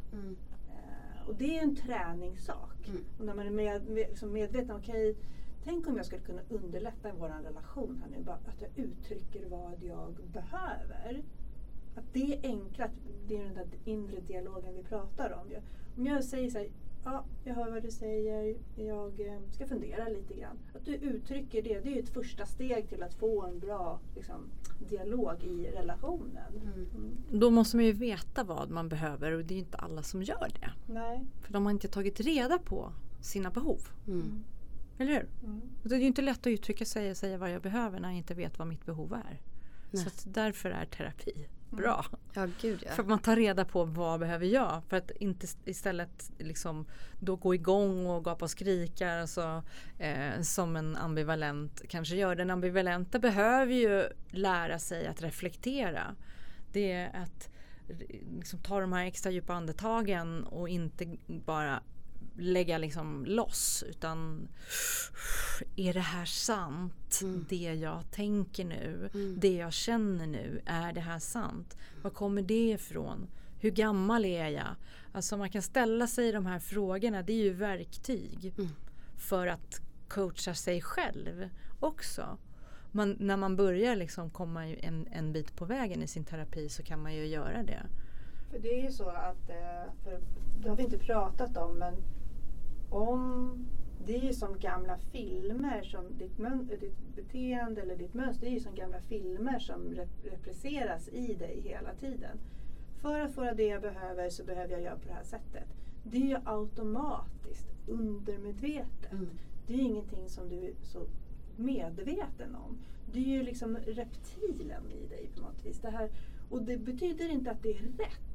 Eh, och det är en träningssak. Mm. Och när man är med, med, liksom medveten, okej, tänk om jag skulle kunna underlätta vår relation här nu. Bara att jag uttrycker vad jag behöver. Att det är enklare, att det är den där inre dialogen vi pratar om. ju. Om jag säger så här, ja, jag hör vad du säger, jag eh, ska fundera lite grann. Att du uttrycker det, det är ju ett första steg till att få en bra liksom, dialog i relationen. Mm. Då måste man ju veta vad man behöver och det är inte alla som gör det. Nej. För de har inte tagit reda på sina behov. Mm. Eller hur? Mm. Det är ju inte lätt att uttrycka sig och säga vad jag behöver när jag inte vet vad mitt behov är. Nej. Så därför är terapi bra. Ja, gud ja. För att man tar reda på vad behöver jag för att inte istället liksom då gå igång och gapa och skrika alltså, eh, som en ambivalent kanske gör. Den ambivalenta behöver ju lära sig att reflektera. Det är att liksom, ta de här extra djupa andetagen och inte bara lägga liksom loss utan är det här sant? Mm. Det jag tänker nu, Mm. det jag känner nu, är det här sant? Var kommer det ifrån? Hur gammal är jag? Alltså man kan ställa sig de här frågorna, det är ju verktyg Mm. för att coacha sig själv också. Man, när man börjar liksom komma en, en bit på vägen i sin terapi så kan man ju göra det. För det är ju så att, eh, för det har vi inte pratat om, men om det är ju som gamla filmer, som ditt, ditt beteende eller ditt mönster, det är ju som gamla filmer som rep- represseras i dig hela tiden. För att få det jag behöver så behöver jag göra på det här sättet. Det är ju automatiskt, undermedvetet. Mm. Det är ju ingenting som du är så medveten om. Det är ju liksom reptilen i dig på något vis. Det här, och det betyder inte att det är rätt.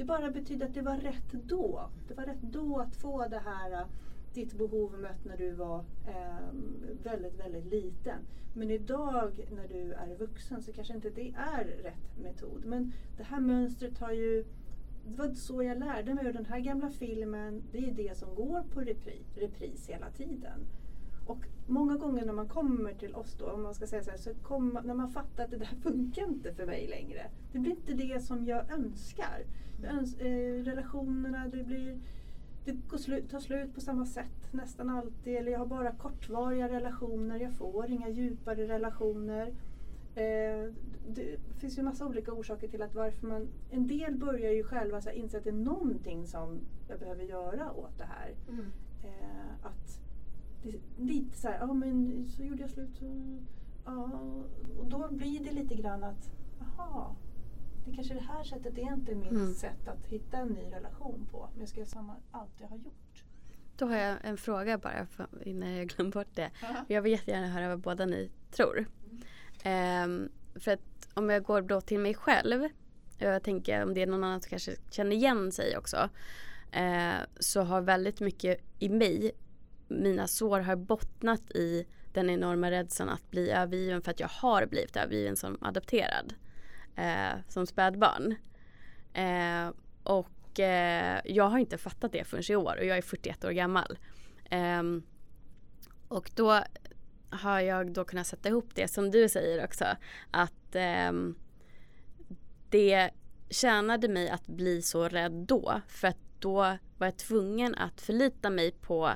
Det bara betyder att det var rätt då. Det var rätt då att få det här, äh, ditt behov mött när du var eh, väldigt, väldigt liten. Men idag när du är vuxen så kanske inte det är rätt metod. Men det här mönstret har ju det var så jag lärde mig den här gamla filmen det är det som går på repris, repris hela tiden. Och många gånger när man kommer till oss då, om man ska säga så här, så kommer, när man fattar att det där funkar inte för mig längre. Det blir inte det som jag önskar. Eh, relationerna, det blir det går slu- tar slut på samma sätt nästan alltid. Eller jag har bara kortvariga relationer, jag får inga djupare relationer. Eh, det finns ju massa olika orsaker till att varför man... En del börjar ju själva så inse att det är någonting som jag behöver göra åt det här. Mm. Eh, att det lite så här, ja men så gjorde jag slut. Ja, och då blir det lite grann att, jaha, det kanske är det här sättet är inte mitt Mm. sätt att hitta en ny relation på. Men jag ska göra samma, allt jag har gjort. Då har jag en fråga bara innan jag glömmer bort det. Jag vill jättegärna höra vad båda ni tror. Ehm, för att om jag går då till mig själv. och Jag tänker om det är någon annan som kanske känner igen sig också. Eh, så har väldigt mycket i mig, mina sår har bottnat i den enorma rädslan att bli övergiven för att jag har blivit övergiven som adopterad. Eh, som spädbarn. Eh, och eh, jag har inte fattat det förrän i år och jag är 41 år gammal. Ehm, och då har jag då kunnat sätta ihop det som du säger också. Att ehm, det tjänade mig att bli så rädd då. För att då var jag tvungen att förlita mig på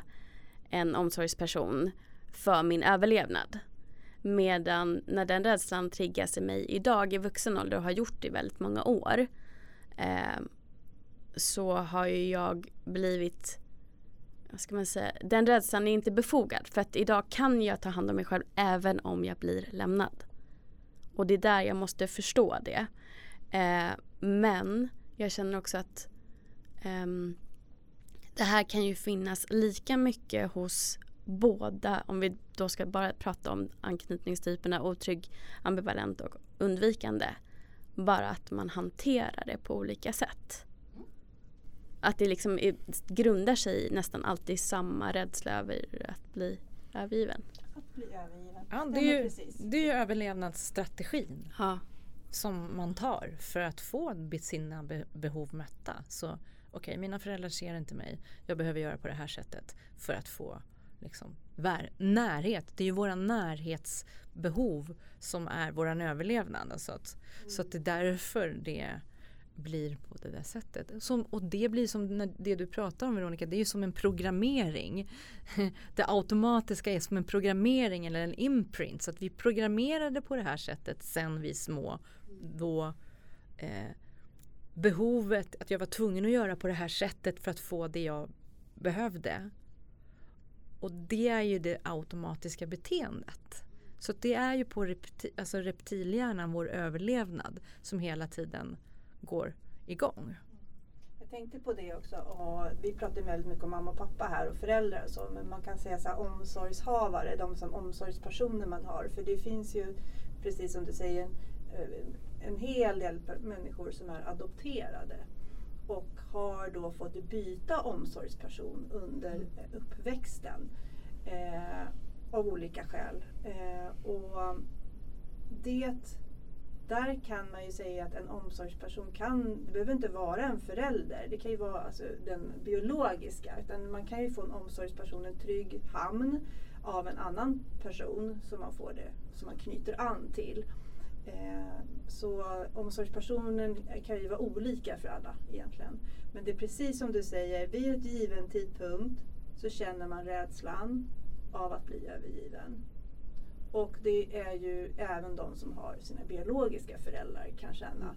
en omsorgsperson för min överlevnad. Medan när den rädslan triggas i mig idag i vuxen ålder och har gjort det i väldigt många år. Eh, så har ju jag blivit vad ska man säga, den rädslan är inte befogad för att idag kan jag ta hand om mig själv även om jag blir lämnad. Och det är där jag måste förstå det. Eh, men jag känner också att eh, det här kan ju finnas lika mycket hos båda, om vi då ska bara prata om anknytningstyperna otrygg, ambivalent och undvikande. Bara att man hanterar det på olika sätt. Att det liksom är, grundar sig nästan alltid i samma rädsla över att bli övergiven. Att bli övergiven. Ja, det, är ju, det är ju överlevnadsstrategin ja. som man tar för att få sina behov mötta. Så okej, okay, mina föräldrar ser inte mig. Jag behöver göra på det här sättet för att få liksom, närhet. Det är ju våra närhetsbehov som är våran överlevnad. Alltså att, mm. Så att det är därför det blir på det där sättet. Som, och det blir som det du pratar om Veronica, det är ju som en programmering. Det automatiska är som en programmering eller en imprint. Så att vi programmerade på det här sättet sen vi små. Då eh, behovet att jag var tvungen att göra på det här sättet för att få det jag behövde. Och det är ju det automatiska beteendet. Så det är ju på repti alltså reptilhjärnan, vår överlevnad, som hela tiden går igång. Jag tänkte på det också. Och vi pratar väldigt mycket om mamma och pappa här och föräldrar och så. Men man kan säga så här, omsorgshavare, de som omsorgspersoner man har. För det finns ju, precis som du säger, en, en hel del människor som är adopterade och har då fått byta omsorgsperson under mm. uppväxten eh, av olika skäl. Eh, och det, där kan man ju säga att en omsorgsperson kan, det behöver inte vara en förälder, det kan ju vara alltså, den biologiska, utan man kan ju få en omsorgsperson, en trygg hamn av en annan person som man får det, som man knyter an till. Eh, så omsorgspersonen kan ju vara olika för alla egentligen. Men det är precis som du säger, vid ett given tidpunkt så känner man rädslan av att bli övergiven. Och det är ju även de som har sina biologiska föräldrar kan känna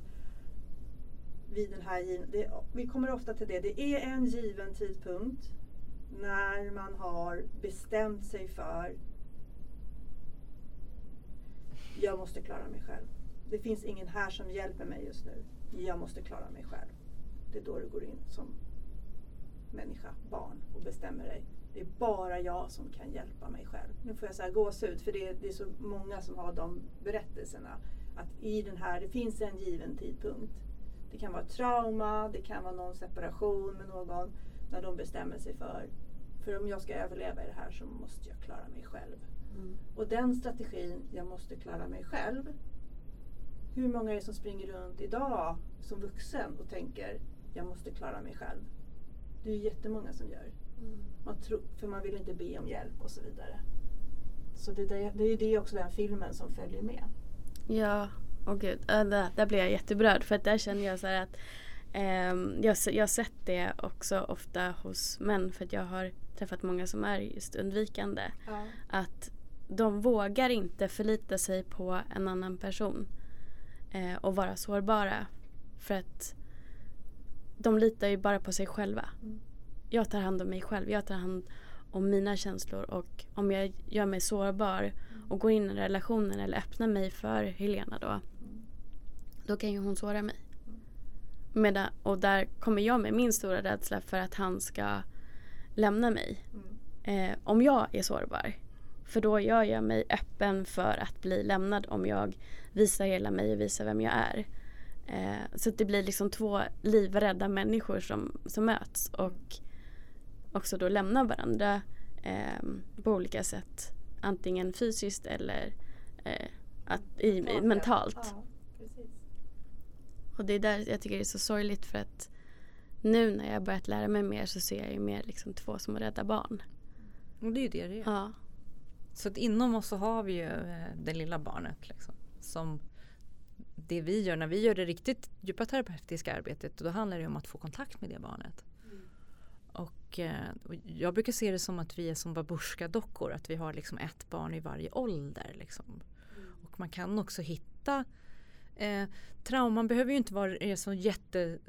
vid den här det, Vi kommer ofta till det, det är en given tidpunkt när man har bestämt sig för jag måste klara mig själv. Det finns ingen här som hjälper mig just nu. Jag måste klara mig själv. Det är då du går in som människa, barn och bestämmer dig. Det är bara jag som kan hjälpa mig själv. Nu får jag så här gåshud för det är, det är så många som har de berättelserna. Att i den här, det finns en given tidpunkt. Det kan vara trauma, det kan vara någon separation med någon. När de bestämmer sig för, för om jag ska överleva i det här så måste jag klara mig själv. Mm. Och den strategin, jag måste klara mig själv. Hur många är det som springer runt idag som vuxen och tänker, jag måste klara mig själv. Det är ju jättemånga som gör. Mm. Man tro, för man vill inte be om hjälp och så vidare. Så det, det, det är det också den filmen som följer med. Ja, och gud. Äh, där, där blir jag jätteberörd för att där känner jag så att eh, jag, jag har sett det också ofta hos män för att jag har träffat många som är just undvikande. Ja. Att de vågar inte förlita sig på en annan person eh, och vara sårbara. För att de litar ju bara på sig själva. Mm. Jag tar hand om mig själv. Jag tar hand om mina känslor och om jag gör mig sårbar och går in i relationen eller öppnar mig för Helena då. Då kan ju hon såra mig. Medan, och där kommer jag med min stora rädsla för att han ska lämna mig. Mm. Eh, om jag är sårbar. För då gör jag mig öppen för att bli lämnad om jag visar hela mig och visar vem jag är. Eh, så det blir liksom två livrädda människor som, som möts och också då lämnar varandra eh, på olika sätt. Antingen fysiskt eller eh, att, i, i, mentalt. Ja, och det är där jag tycker det är så sorgligt för att nu när jag börjat lära mig mer så ser jag ju mer liksom två som rädda barn. Och det är ju det det är. Ja. Så att inom oss så har vi ju eh, det lilla barnet. Liksom, som det vi gör när vi gör det riktigt djupa terapeutiska arbetet då handlar det om att få kontakt med det barnet. Mm. Och, eh, och, jag brukar se det som att vi är som babusjka-dockor, att vi har liksom ett barn i varje ålder. Liksom. Mm. Och man kan också hitta eh, trauman behöver ju inte vara så jätte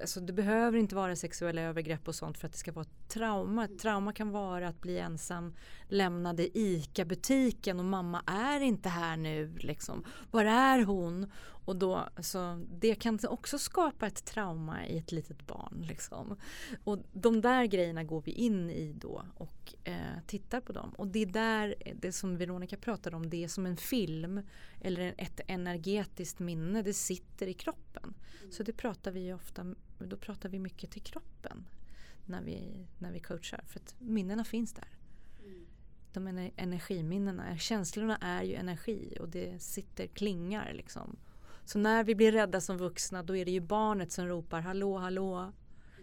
alltså det behöver inte vara sexuella övergrepp och sånt för att det ska vara ett trauma. Ett trauma kan vara att bli ensam lämnad i ICA-butiken och mamma är inte här nu. Liksom. Var är hon? Och då, så det kan också skapa ett trauma i ett litet barn. Liksom. Och de där grejerna går vi in i då och eh, tittar på dem. Och det är där, det som Veronica pratade om, det är som en film eller ett energetiskt minne, det sitter i kroppen. Mm. Så det pratar vi ofta, då pratar vi mycket till kroppen när vi, när vi coachar. För att minnena finns där. Mm. De energiminnena, känslorna är ju energi och det sitter, klingar liksom. Så när vi blir rädda som vuxna då är det ju barnet som ropar hallå, hallå,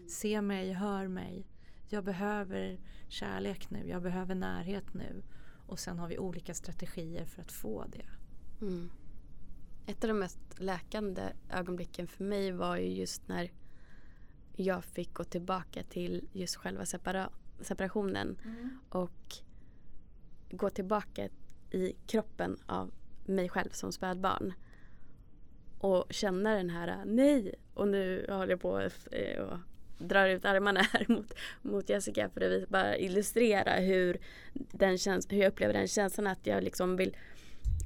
se mig, hör mig. Jag behöver kärlek nu, jag behöver närhet nu. Och sen har vi olika strategier för att få det. Mm. Ett av de mest läkande ögonblicken för mig var ju just när jag fick gå tillbaka till just själva separa separationen mm. och gå tillbaka i kroppen av mig själv som spädbarn och känna den här nej och nu håller jag på och eh, drar ut armarna här mot, mot Jessica för att bara illustrera hur, den käns- hur jag upplever den känslan att jag liksom vill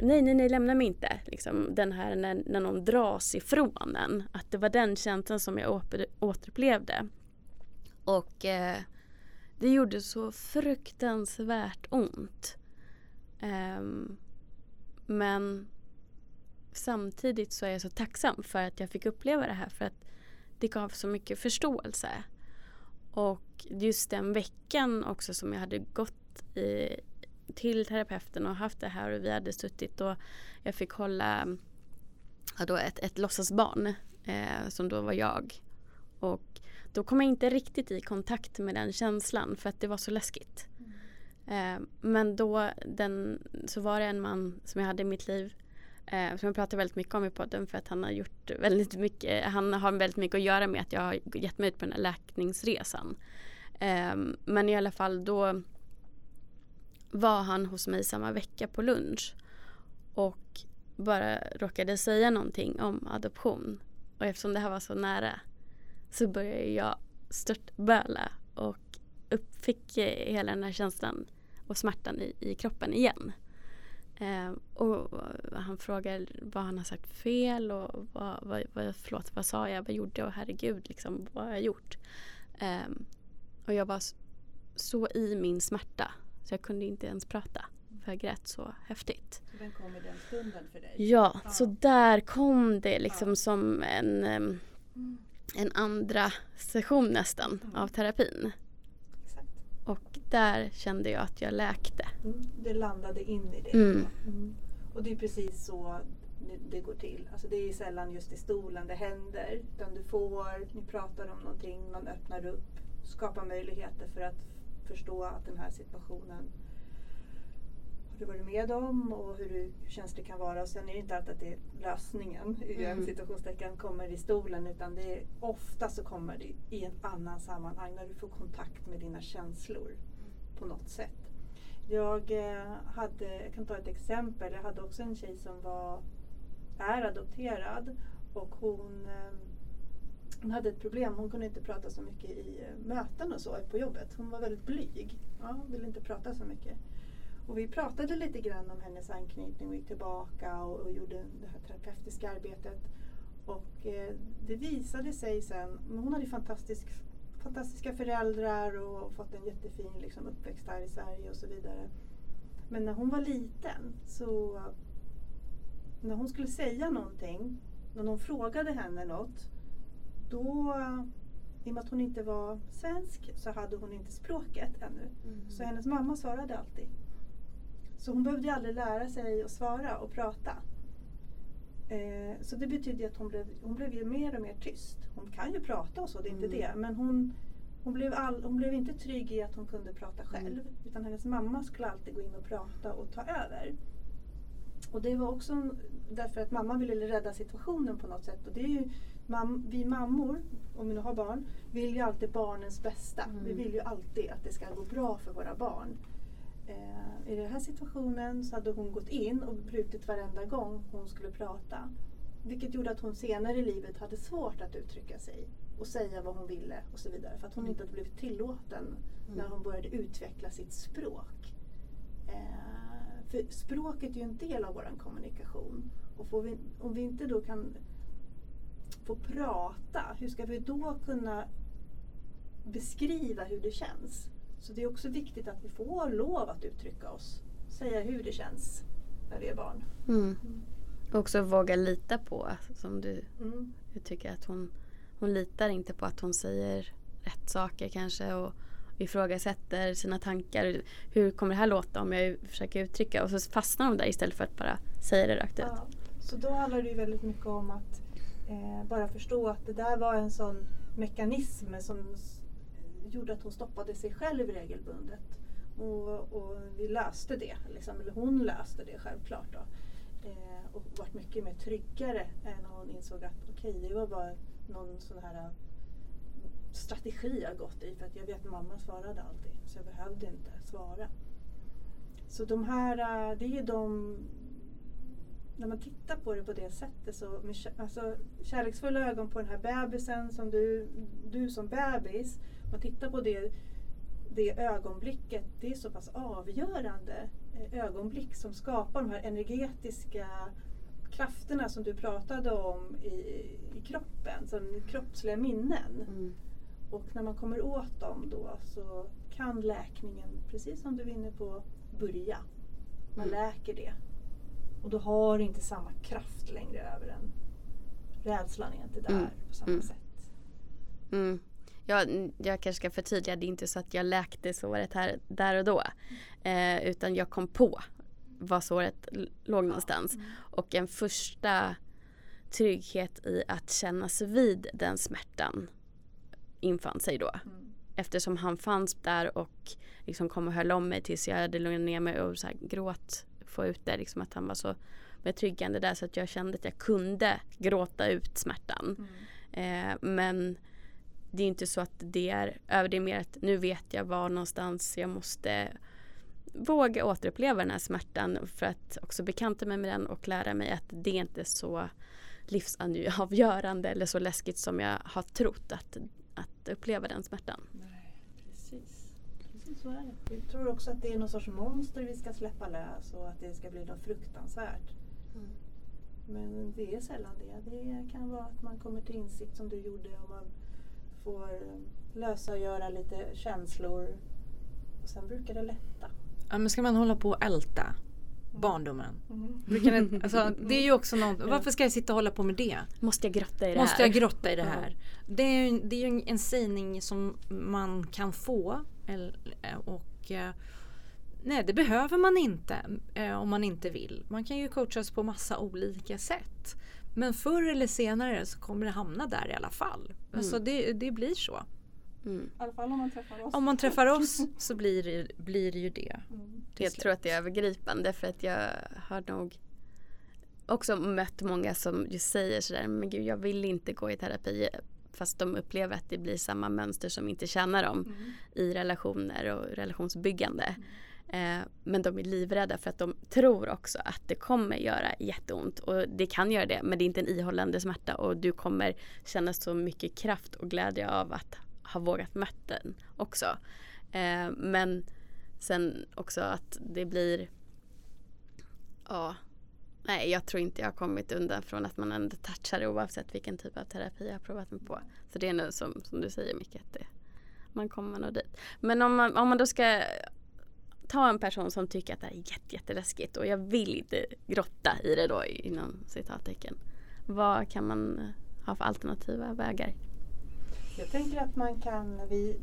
Nej, nej, nej, lämna mig inte. Liksom, den här när, när någon dras ifrån en. Att det var den känslan som jag åter, återupplevde. Och eh, det gjorde så fruktansvärt ont. Um, men samtidigt så är jag så tacksam för att jag fick uppleva det här för att det gav så mycket förståelse. Och just den veckan också som jag hade gått i, till terapeuten och haft det här och vi hade suttit och jag fick hålla ja, då ett, ett låtsasbarn eh, som då var jag. Och då kom jag inte riktigt i kontakt med den känslan för att det var så läskigt. Mm. Eh, men då den, så var det en man som jag hade i mitt liv Eh, som jag pratar väldigt mycket om i podden för att han har gjort väldigt mycket, han har väldigt mycket att göra med att jag har gett mig ut på den här läkningsresan. Eh, men i alla fall då var han hos mig samma vecka på lunch och bara råkade säga någonting om adoption. Och eftersom det här var så nära så började jag störtböla och uppfick hela den här känslan och smärtan i, i kroppen igen. Eh, och han frågar vad han har sagt fel och vad, vad, vad, förlåt, vad sa jag, vad gjorde jag, herregud, liksom, vad har jag gjort? Eh, och jag var så i min smärta så jag kunde inte ens prata. För jag grät så häftigt. Den kom i den stunden för dig? Ja, ja. så där kom det liksom ja. som en, en andra session nästan mm. av terapin. Och där kände jag att jag läkte. Mm, det landade in i det. Mm. Mm. Och det är precis så det, går till. Alltså det är sällan just i stolen det händer. Utan du får, ni pratar om någonting, man öppnar upp, skapar möjligheter för att förstå att den här situationen du varit med om och hur, du, känsligt det kan vara. Och sen är det inte alltid att det är lösningen i mm. situationstecken kommer i stolen utan det är, ofta så kommer det i en annan sammanhang när du får kontakt med dina känslor på något sätt. Jag, eh, hade, jag kan ta ett exempel. Jag hade också en tjej som var, är adopterad och hon, eh, hon hade ett problem. Hon kunde inte prata så mycket i eh, möten och så på jobbet. Hon var väldigt blyg. Ja, ville inte prata så mycket. Och vi pratade lite grann om hennes anknytning och gick tillbaka och, och gjorde det här terapeutiska arbetet. Och eh, det visade sig sen, hon hade fantastisk, fantastiska föräldrar och fått en jättefin liksom, uppväxt här i Sverige och så vidare. Men när hon var liten så när hon skulle säga någonting, när någon frågade henne något, då i och med att hon inte var svensk så hade hon inte språket ännu. Mm. Så hennes mamma svarade alltid. Så hon behövde aldrig lära sig att svara och prata. Eh, så det betyder att hon blev, hon blev ju mer och mer tyst. Hon kan ju prata och så, det är inte mm. det. Men hon, hon, blev all, hon blev inte trygg i att hon kunde prata själv. Mm. Utan hennes mamma skulle alltid gå in och prata och ta över. Och det var också därför att mamma ville rädda situationen på något sätt. Och det är ju, mam, vi mammor, om vi nu har barn, vill ju alltid barnens bästa. Mm. Vi vill ju alltid att det ska gå bra för våra barn. Eh, I den här situationen så hade hon gått in och brutit varenda gång hon skulle prata. vilket gjorde att hon senare i livet hade svårt att uttrycka sig och säga vad hon ville och så vidare. För att hon inte hade blivit tillåten Mm. när hon började utveckla sitt språk. Eh, för språket är ju en del av vår kommunikation. Och vi, om vi inte då kan få prata, hur ska vi då kunna beskriva hur det känns? Så det är också viktigt att vi får lov att uttrycka oss, säga hur det känns när vi är barn. Mm. Och också våga lita på, som du Mm. jag tycker att hon, hon litar inte på att hon säger rätt saker kanske och ifrågasätter sina tankar. Hur kommer det här låta om jag försöker uttrycka? Och så fastnar hon där istället för att bara säga det rakt ut. Ja, så då handlar det ju väldigt mycket om att eh, bara förstå att det där var en sån mekanism som gjorde att hon stoppade sig själv regelbundet. Och, och vi löste det, liksom, eller hon löste det självklart. Då. Eh, och varit mycket mer tryggare när hon insåg att okej, det var bara någon sån här eh, strategi jag gått i för att jag vet att mamma svarade alltid så jag behövde inte svara. Så de här, eh, det är ju de när man tittar på det på det sättet så med alltså, kärleksfulla ögon på den här bebisen som du, du som bebis, man tittar på det, det ögonblicket, det är så pass avgörande eh, ögonblick som skapar de här energetiska krafterna som du pratade om i, i kroppen, som kroppsliga minnen. Mm. Och när man kommer åt dem då så kan läkningen, precis som du är inne på, börja. Man Mm. läker det. Och då har inte samma kraft längre över en. Rädslan är inte där Mm. på samma Mm. sätt. Ja, n- jag kanske ska förtydliga, det är inte så att jag läkte såret här där och då. Eh, utan jag kom på var såret låg någonstans. Mm. Och en första trygghet i att kännas vid den smärtan infann sig då. Mm. Eftersom han fanns där och liksom kom och höll om mig tills jag hade lugnat ner mig och så här gråt, få ut det. Liksom att han var så betryggande där så att jag kände att jag kunde gråta ut smärtan. Mm. Eh, men det är inte så att det är över. Det är mer att nu vet jag var någonstans jag måste våga återuppleva den här smärtan för att också bekanta mig med den och lära mig att det är inte så livsavgörande eller så läskigt som jag har trott att, att uppleva den smärtan. Nej, precis. Precis så är det. Jag tror också att det är någon sorts monster vi ska släppa lös och att det ska bli något fruktansvärt. Men det är sällan det. Det kan vara att man kommer till insikt som du gjorde och man får lösa och göra lite känslor. Och sen brukar det lätta. Ja, men ska man hålla på och älta barndomen? Mm. Brukar det, alltså, det är ju också något, varför ska jag sitta och hålla på med det? Måste jag grotta i det Måste här? jag grotta i det här? Det är ju, det är ju en, en sägning som man kan få. Och eh, Nej, det behöver man inte eh, om man inte vill. Man kan ju coachas på massa olika sätt. Men förr eller senare så kommer det hamna där i alla fall. Alltså det, det blir så. Mm. I alla fall om man träffar oss. Om man träffar oss så blir det, blir det ju det. Mm. Jag tror att det är övergripande för att jag har nog också mött många som just säger sådär, men gud jag vill inte gå i terapi fast de upplever att det blir samma mönster som inte tjänar dem Mm. i relationer och relationsbyggande. Eh, Eh, men de är livrädda för att de tror också att det kommer göra jätteont och det kan göra det men det är inte en ihållande smärta och du kommer känna så mycket kraft och glädje av att ha vågat möta den också. Eh, men sen också att det blir ja Nej, jag tror inte jag har kommit undan från att man ändå touchar det oavsett vilken typ av terapi jag har provat mig på. Så det är nog som, som du säger mycket att det, man kommer nog dit. Men om man, om man då ska ta en person som tycker att det här är jätte, jätteläskigt och jag vill inte grotta i det då inom citattecken. Vad kan man eh, ha för alternativa vägar? Jag tänker att man kan, vi,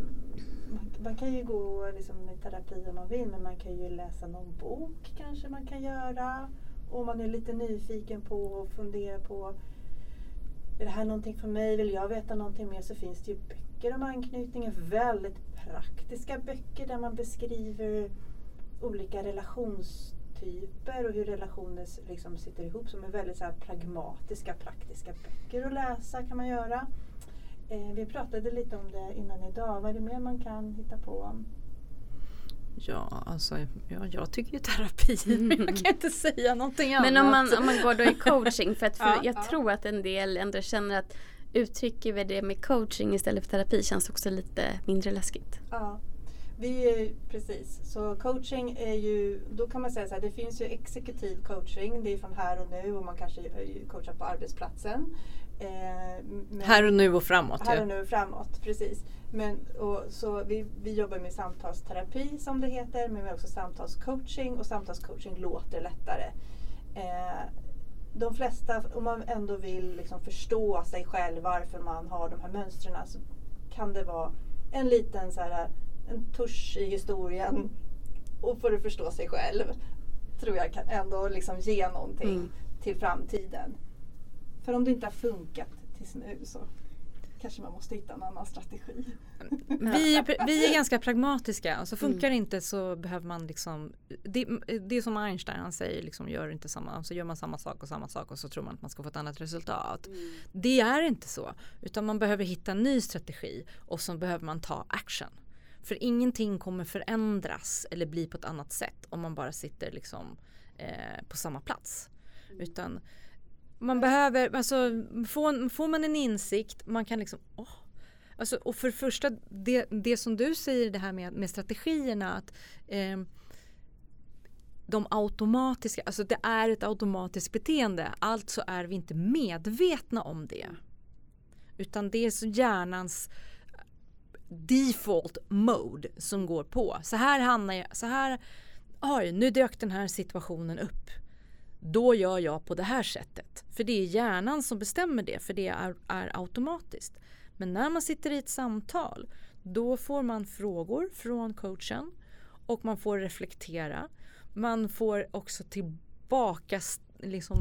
man, man kan ju gå liksom i terapi om man vill men man kan ju läsa någon bok kanske man kan göra. Om man är lite nyfiken på och funderar på är det här någonting för mig? Vill jag veta någonting mer så finns det ju böcker om anknytningen. Väldigt praktiska böcker där man beskriver olika relationstyper och hur relationer liksom sitter ihop som är väldigt så här pragmatiska, praktiska böcker att läsa kan man göra. Eh, vi pratade lite om det innan idag. Vad är det mer man kan hitta på? Ja, alltså ja, jag tycker ju terapi men jag kan inte säga någonting annat. Men om man, om man går då i coaching, för, att, för Ja, jag ja. tror att en del ändå känner att uttrycker vi det med coaching istället för terapi känns också lite mindre läskigt. Ja, vi är, precis. Så coaching är ju, då kan man säga så här, det finns ju exekutiv coaching, det är från här och nu och man kanske coachar på arbetsplatsen. Eh, Här och nu och framåt. här ju. och nu framåt, precis. Men, och, så vi, vi jobbar med samtalsterapi som det heter, men vi har också samtalscoaching och samtalscoaching låter lättare. Eh, de flesta, om man ändå vill liksom förstå sig själv, varför man har de här mönstren, så kan det vara en liten så här, en tusch i historien och för att förstå sig själv. Tror jag kan ändå liksom ge någonting Mm. till framtiden. För om det inte har funkat tills nu så kanske man måste hitta en annan strategi. Vi, vi är ganska pragmatiska. Alltså Mm. funkar det inte så behöver man liksom det, det är som Einstein han säger liksom gör inte samma, så gör man samma sak och samma sak och så tror man att man ska få ett annat resultat. Det är inte så. Utan man behöver hitta en ny strategi och så behöver man ta action. För ingenting kommer förändras eller bli på ett annat sätt om man bara sitter liksom eh, på samma plats. Utan man behöver, alltså får, får man en insikt, man kan liksom, åh. Alltså, och för det första, det, det som du säger det här med, med strategierna att eh, de automatiska, alltså det är ett automatiskt beteende, alltså är vi inte medvetna om det. Utan det är så hjärnans default mode som går på. Så här hamnar jag, så här, oj nu dök den här situationen upp. Då gör jag på det här sättet. För det är hjärnan som bestämmer det, för det är, är automatiskt. Men när man sitter i ett samtal, då får man frågor från coachen och man får reflektera. Man får också tillbaka, liksom,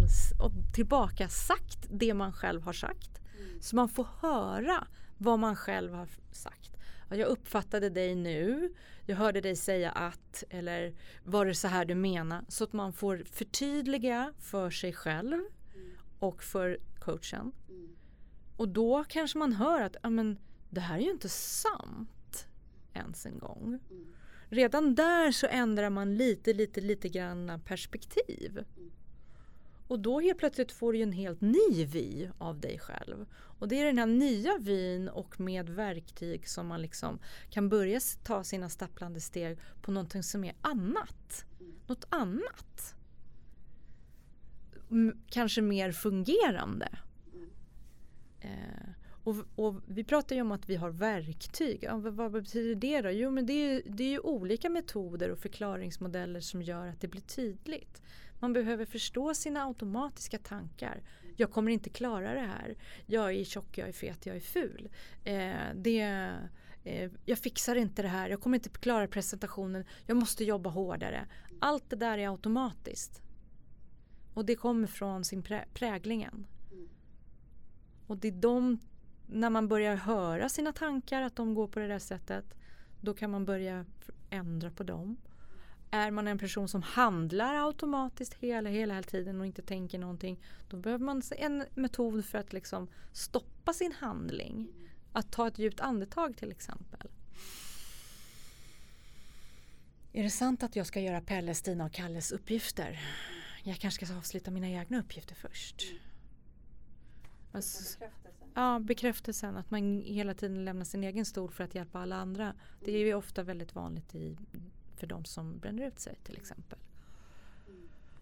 tillbaka sagt det man själv har sagt. Så man får höra vad man själv har sagt. Ja, Jag uppfattade dig nu, jag hörde dig säga att eller var det så här du menar? Så att man får förtydliga för sig själv och för coachen. Och då kanske man hör att ja, men, det här är ju inte sant ens en gång. Redan där så ändrar man lite, lite, lite grann perspektiv. Och då helt plötsligt får du ju en helt ny vy av dig själv. Och det är den här nya vyn och med verktyg som man liksom kan börja ta sina stapplande steg på någonting som är annat. Något annat. M- kanske mer fungerande. Eh, och, och vi pratar ju om att vi har verktyg. Ja, vad, vad betyder det då? Jo men det är, ju- det är ju olika metoder och förklaringsmodeller som gör att det blir tydligt. Man behöver förstå sina automatiska tankar. Jag kommer inte klara det här. Jag är tjock, jag är fet, jag är ful. Eh, det, eh, jag fixar inte det här. Jag kommer inte klara presentationen. Jag måste jobba hårdare. Allt det där är automatiskt. Och det kommer från sin prä- präglingen. Och det är de, när man börjar höra sina tankar att de går på det där sättet, då kan man börja ändra på dem. Är man en person som handlar automatiskt hela, hela tiden och inte tänker någonting, då behöver man en metod för att liksom stoppa sin handling. Att ta ett djupt andetag till exempel. Är det sant att jag ska göra Pelle, Stina och Kalles uppgifter? Jag kanske ska avsluta mina egna uppgifter först. Alltså, Ja, bekräftelsen. Att man hela tiden lämnar sin egen stol för att hjälpa alla andra. Det är ju ofta väldigt vanligt i, för de som bränner ut sig till exempel.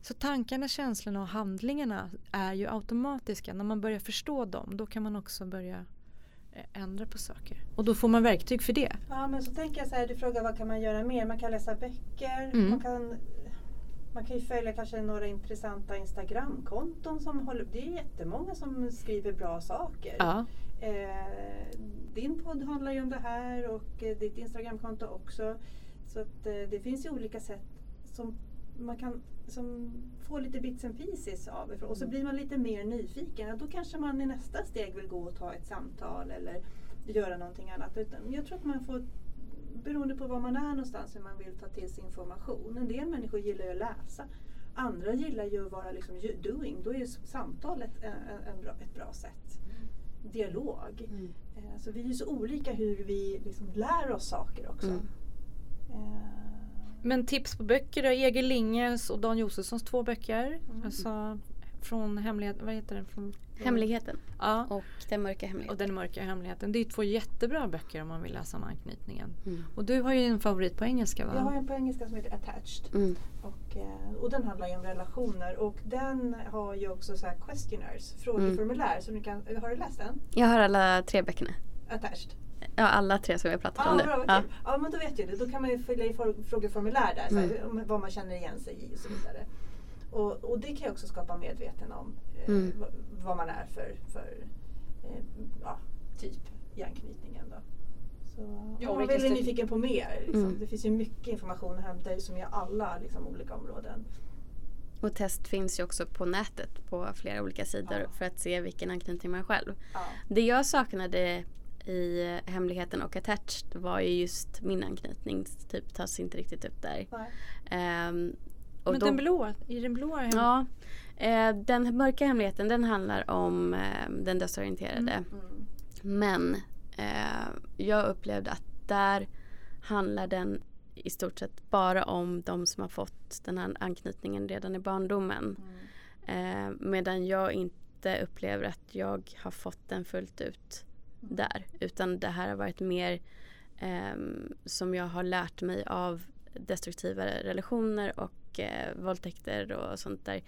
Så tankarna, känslorna och handlingarna är ju automatiska. När man börjar förstå dem då kan man också börja eh, ändra på saker. Och då får man verktyg för det. Ja men så tänker jag så här, du frågar vad kan man göra mer? Man kan läsa böcker, Mm. man, kan, man kan ju följa kanske några intressanta Instagramkonton som håller, det är jättemånga som skriver bra saker. Ja. Eh, din podd handlar ju om det här och eh, ditt Instagramkonto också. Så att, eh, det finns ju olika sätt som man kan som få lite bits and pieces av ifrån. Och så blir man lite mer nyfiken. Ja, då kanske man i nästa steg vill gå och ta ett samtal eller göra någonting annat. Utan jag tror att man får, beroende på var man är någonstans, hur man vill ta till sig information. En del människor gillar ju att läsa. Andra gillar ju att vara liksom doing. Då är ju samtalet en, en, bra, ett bra sätt. Dialog. Eh, Så vi är ju så olika hur vi liksom lär oss saker också. Mm. Eh, Men tips på böcker då? Egil Linges och Dan Josefssons två böcker. Mm. Alltså från hemlighet, vad heter det? Från, Hemligheten Ja. och Den mörka Och hemligheten. Den mörka hemligheten. Det är två jättebra böcker om man vill läsa om anknytningen. Mm. Och du har ju en favorit på engelska va? Jag har en på engelska som heter Attached. Mm. Och, eh, och den handlar ju om relationer och den har ju också så här questionnaires, frågeformulär. Så ni kan, har du läst den? Jag har alla tre böckerna. Attached? Ja, alla tre som vi har pratat Ja, om bra, nu. vad Ja. ja, men då vet jag det. Då kan man ju fylla i for- frågeformulär där, så här, Mm. om vad man känner igen sig i och så vidare. Och, och det kan ju också skapa medveten om eh, Mm. vad, vad man är för, för eh, ja, typ i anknytningen. Då. Så Ja, man är stil- nyfiken på mer. Liksom. Mm. Det finns ju mycket information att hämta i som i alla liksom, olika områden. Och test finns ju också på nätet på flera olika sidor Ja. för att se vilken anknytning man själv. Ja. Det jag saknade i Hemligheten och Attached var ju just min anknytning. Typ tas inte riktigt upp där. Och Men då- den blåa, i den hem- Ja. Eh, den mörka hemligheten den handlar om eh, den dödsorienterade. Mm. Mm. Men eh, jag upplevde att där handlar den i stort sett bara om de som har fått den här anknytningen redan i barndomen. Mm. Eh, medan jag inte upplever att jag har fått den fullt ut där. Utan det här har varit mer eh, som jag har lärt mig av destruktiva relationer och eh, våldtäkter och sånt där.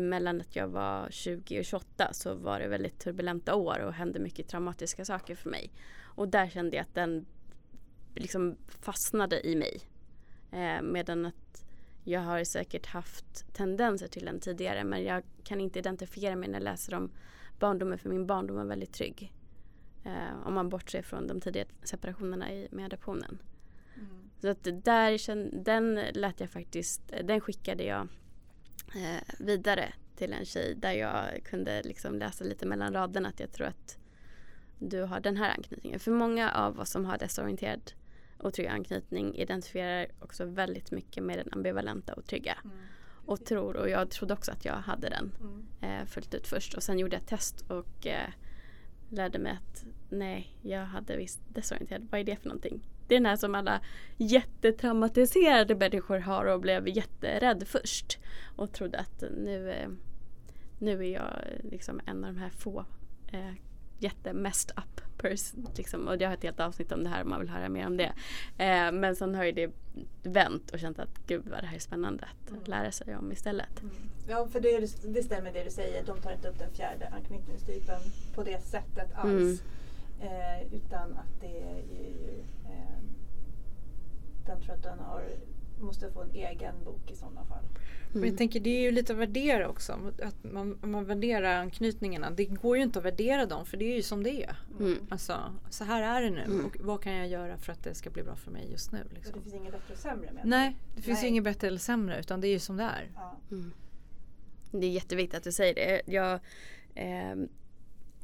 Mellan att jag var 20 och 28 så var det väldigt turbulenta år och hände mycket traumatiska saker för mig. Och där kände jag att den liksom fastnade i mig. Eh, medan att jag har säkert haft tendenser till den tidigare men jag kan inte identifiera mig när jag läser om barndomen för min barndom var väldigt trygg. Eh, om man bortser från de tidiga separationerna i, med adoptionen. Mm. Så att där, den lät jag faktiskt, den skickade jag eh, vidare till en tjej där jag kunde liksom läsa lite mellan raderna att jag tror att du har den här anknytningen. För många av oss som har desorienterad otrygg anknytning identifierar också väldigt mycket med den ambivalenta otrygga. Mm. Och tror, och jag trodde också att jag hade den Mm. eh, fullt ut först och sen gjorde jag ett test och eh, lärde mig att nej, jag hade visst desorienterad. Vad är det för någonting? Det är den här som alla jättetraumatiserade människor har och blev jätterädd först. Och trodde att nu, eh, nu är jag eh, liksom en av de här få eh, jättemessed up person. Liksom. Och jag har ett helt avsnitt om det här om man vill höra mer om det. Eh, men sen har ju det vänt och känt att gud vad det här är spännande att Mm. lära sig om istället. Mm. Ja, för det, det stämmer det du säger. De tar inte upp den fjärde anknytningstypen på det sättet alls. Eh, utan att det är ju... Eh, den tror att den har, måste få en egen bok i sådana fall. Men Mm. jag tänker det är ju lite att värdera också. Att man, man värderar anknytningarna. Det går ju inte att värdera dem för det är ju som det är. Mm. Alltså, så här är det nu Mm. och vad kan jag göra för att det ska bli bra för mig just nu? Liksom. det finns inget bättre och sämre med Nej, det finns ju Nej. inget bättre eller sämre utan det är ju som det är. Ja. Mm. Det är jätteviktigt att du säger det. Jag eh,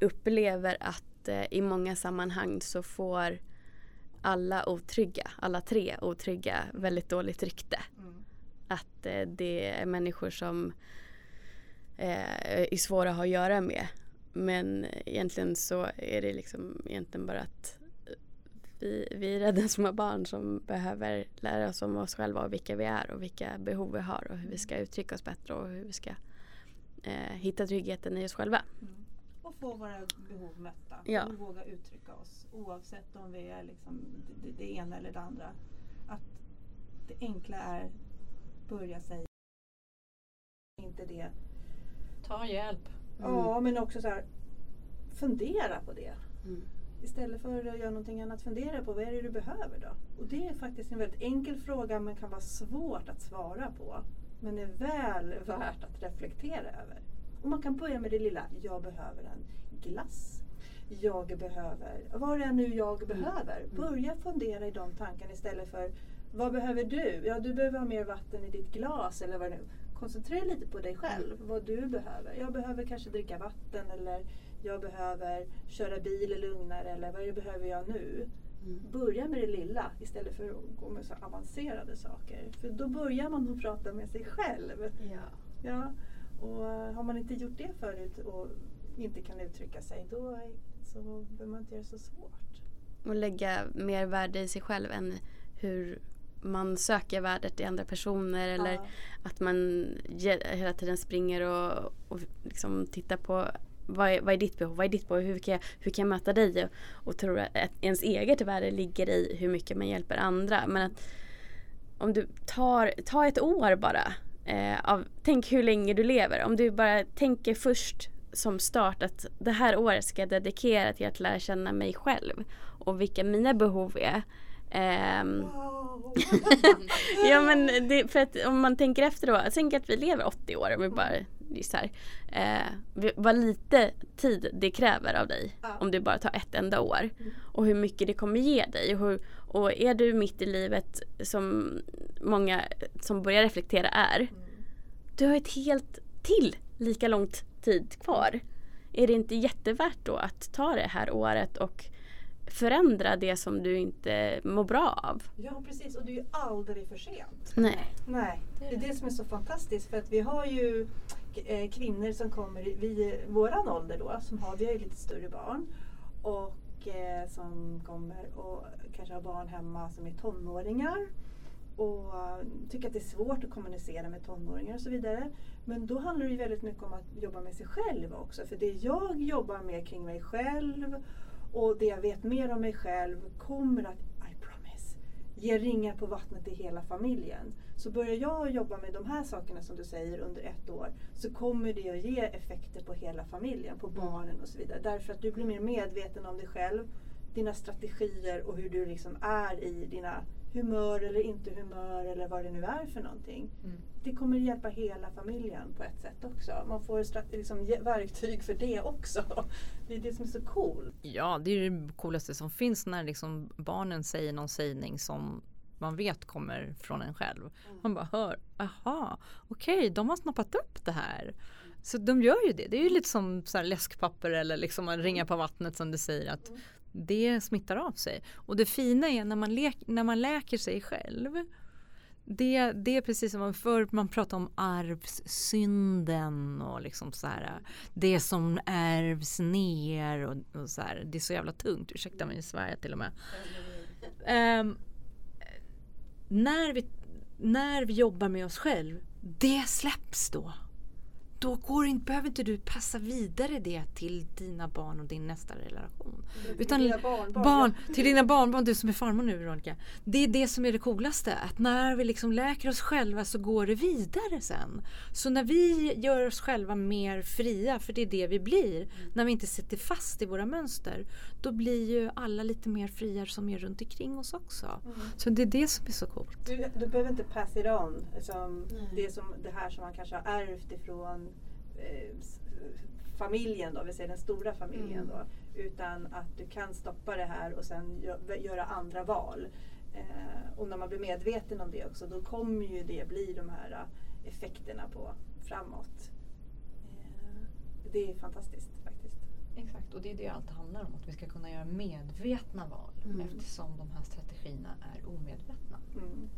upplever att eh, i många sammanhang så får alla otrygga, alla tre otrygga, väldigt dåligt rykte. Mm. Att eh, det är människor som eh, är svåra att ha att göra med. Men egentligen så är det liksom egentligen bara att vi, vi är rädda små barn som behöver lära oss om oss själva och vilka vi är och vilka behov vi har och hur vi ska uttrycka oss bättre och hur vi ska eh, hitta tryggheten i oss själva. Mm. Och få våra behov mötta. Ja. Och våga uttrycka oss. Oavsett om vi är liksom det, det ena eller det andra. Att det enkla är börja säga. Inte det. Ta hjälp. Ja, men också så här. Fundera på det. Mm. Istället för att göra någonting annat, fundera på vad är det du behöver då? Och det är faktiskt en väldigt enkel fråga men kan vara svårt att svara på. Men är väl värt att reflektera över. Och man kan börja med det lilla, jag behöver en glass. Jag behöver, vad är det nu jag behöver? Börja fundera i de tankarna istället för, vad behöver du? Ja, du behöver ha mer vatten i ditt glas eller vad det nu Koncentrera lite på dig själv, vad du behöver. Jag behöver kanske dricka vatten eller jag behöver köra bil lugnare eller vad är behöver jag nu? Mm. Börja med det lilla istället för att gå med så avancerade saker. För då börjar man att prata med sig själv. Ja. Ja. Och eh, har man inte gjort det förut och inte kan uttrycka sig då så behöver man inte göra det så svårt. Och lägga mer värde i sig själv än hur man söker värdet i andra personer eller Ja. att man hela tiden springer och, och liksom tittar på vad är, vad är ditt behov, vad är ditt behov, hur kan jag, hur kan jag möta dig? Och, och tror att ens eget värde ligger i hur mycket man hjälper andra. Men att om du tar, ta ett år bara. Eh, av, tänk hur länge du lever. Om du bara tänker först som start att det här året ska jag dedikera till att lära känna mig själv och vilka mina behov är. Eh, Wow. ja men det, för att om man tänker efter då, tänk att vi lever 80 år om vi bara gissar. Eh, vad lite tid det kräver av dig Ja. om du bara tar ett enda år. Och hur mycket det kommer ge dig. Och, hur, och är du mitt i livet som många som börjar reflektera är. Du har ett helt till lika långt tid kvar. Är det inte jättevärt då att ta det här året och förändra det som du inte mår bra av? Ja precis och det är ju aldrig för sent. Nej. Nej, Det är det som är så fantastiskt för att vi har ju eh, kvinnor som kommer vid våran ålder då, som har, vi har ju lite större barn och eh, som kommer och kanske har barn hemma som är tonåringar och tycker att det är svårt att kommunicera med tonåringar och så vidare. Men då handlar det ju väldigt mycket om att jobba med sig själv också. För det jag jobbar med kring mig själv och det jag vet mer om mig själv kommer att, I promise, ge ringar på vattnet i hela familjen. Så börjar jag jobba med de här sakerna som du säger under ett år så kommer det att ge effekter på hela familjen, på barnen och så vidare. Därför att du blir mer medveten om dig själv, dina strategier och hur du liksom är i dina humör eller inte humör eller vad det nu är för någonting. Mm. Det kommer hjälpa hela familjen på ett sätt också. Man får liksom verktyg för det också. Det är det som är så coolt. Ja, det är det coolaste som finns när liksom barnen säger någon sägning som man vet kommer från en själv. Man bara hör, aha, okej, de har snappat upp det här. Så de gör ju det. Det är ju lite som så läskpapper eller liksom ringa på vattnet som du säger att det smittar av sig. Och det fina är när man, lek, när man läker sig själv. Det, det är precis som man förr man pratade om arvssynden och liksom så här det som ärvs ner och, och så här. Det är så jävla tungt, ursäkta mig i Sverige till och med. Um, när, vi, när vi jobbar med oss själv, det släpps då. Då går inte, behöver inte du passa vidare det till dina barn och din nästa relation. Utan Dina barnbarn, barn, ja. till dina barnbarn, du som är farmor nu Veronica. Det är det som är det coolaste. Att när vi liksom läker oss själva så går det vidare sen. Så när vi gör oss själva mer fria, för det är det vi blir. När vi inte sitter fast i våra mönster. Då blir ju alla lite mer fria som är runt omkring oss också. Så det är det som är så coolt. Du, du behöver inte pass it on. Liksom, det, som, det här som man kanske har ärvt ifrån familjen, då, vi säger den stora familjen. Då, utan att du kan stoppa det här och sen gö- göra andra val. Eh, och när man blir medveten om det också då kommer ju det bli de här eh, effekterna på framåt. Eh, det är fantastiskt faktiskt. Exakt, och det är det allt handlar om. Att vi ska kunna göra medvetna val Mm. eftersom de här strategierna är omedvetna. Mm.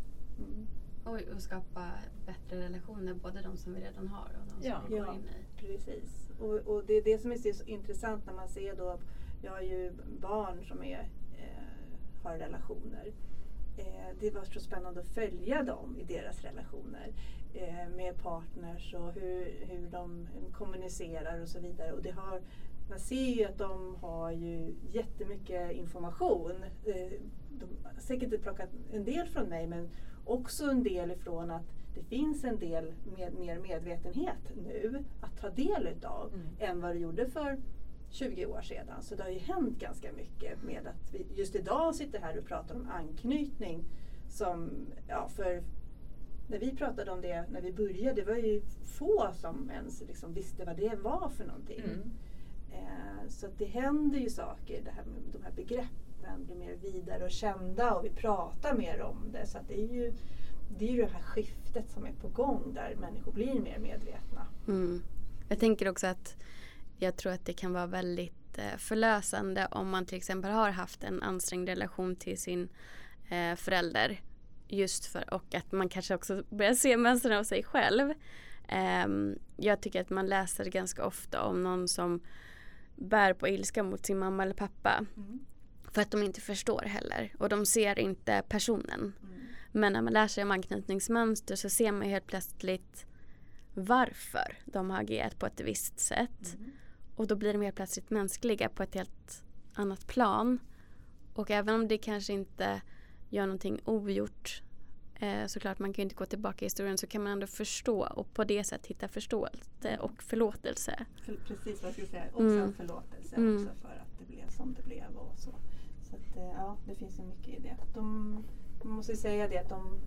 Och, och skapa bättre relationer, både de som vi redan har och de som Ja. vi går Ja. in i. Precis. Och, och det är det som är så intressant när man ser då, jag har ju barn som är, eh, har relationer. Eh, det var så spännande att följa dem i deras relationer eh, med partners och hur, hur de kommunicerar och så vidare. Och det har, man ser ju att de har ju jättemycket information. Eh, de har säkert inte plockat en del från mig men också en del ifrån att det finns en del med, mer medvetenhet nu att ta del utav Mm. än vad det gjorde för 20 år sedan. Så det har ju hänt ganska mycket med att vi just idag sitter här och pratar om anknytning som, ja för när vi pratade om det när vi började, det var ju få som ens liksom visste vad det var för någonting. Mm. Eh, så det händer ju saker, det här med de här begreppen blir mer vidare och kända och vi pratar mer om det. Så det är ju det, är ju det här skiftet som är på gång där människor blir mer medvetna. Mm. Jag tänker också att jag tror att det kan vara väldigt eh, förlösande om man till exempel har haft en ansträngd relation till sin eh, förälder. Just för, och att man kanske också börjar se mönstren av sig själv. Ehm, jag tycker att man läser ganska ofta om någon som bär på ilska mot sin mamma eller pappa. För att de inte förstår heller och de ser inte personen. Men när man lär sig om anknytningsmönster så ser man helt plötsligt varför de har agerat på ett visst sätt. Mm. Och då blir de helt plötsligt mänskliga på ett helt annat plan. Och även om det kanske inte gör någonting ogjort eh, såklart man kan ju inte gå tillbaka i historien så kan man ändå förstå och på det sättet hitta förståelse och förlåtelse. För, precis vad jag skulle säga. Också Mm. en förlåtelse Mm. också för att det blev som det blev och så. Att, eh, ja, det finns ju mycket i det. De, man måste säga det att de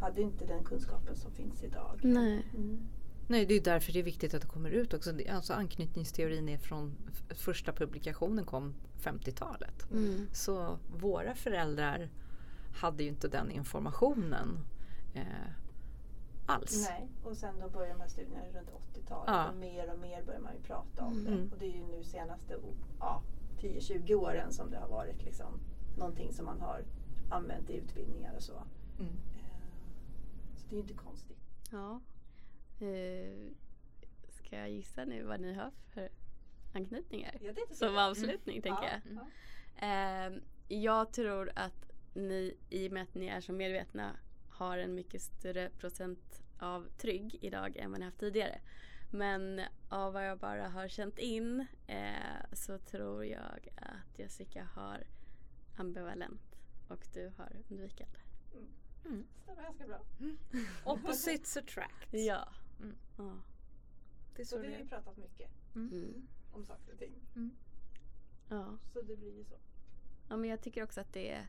hade inte den kunskapen som finns idag. Nej. Mm. Nej, det är därför det är viktigt att det kommer ut också. Alltså anknytningsteorin är från första publikationen kom 50-talet. Mm. Så våra föräldrar hade ju inte den informationen eh, alls. Nej, och sen då börjar de här studierna runt 80-talet Ja. och mer och mer börjar man ju prata om Mm. det. Och det är ju nu senaste ja, 10-20 åren som det har varit liksom någonting som man har använt i utbildningar och så. Mm. Eh, Så det är ju inte konstigt. Ja. Eh, ska jag gissa nu vad ni har för anknytningar? Ja, Som jag. avslutning tänker jag. Ja, Eh, jag tror att ni, i och med att ni är så medvetna, har en mycket större procent av trygg idag än vad ni haft tidigare. Men av vad jag bara har känt in eh, så tror jag att Jessica har ambivalent och du har undvikande. Mm. stämmer ganska bra. Opposites attract. Ja. Mm. ja. Det är Så så vi har ju pratat mycket Mm. om saker och ting. ja. Så det blir ju så. Ja men jag tycker också att det är,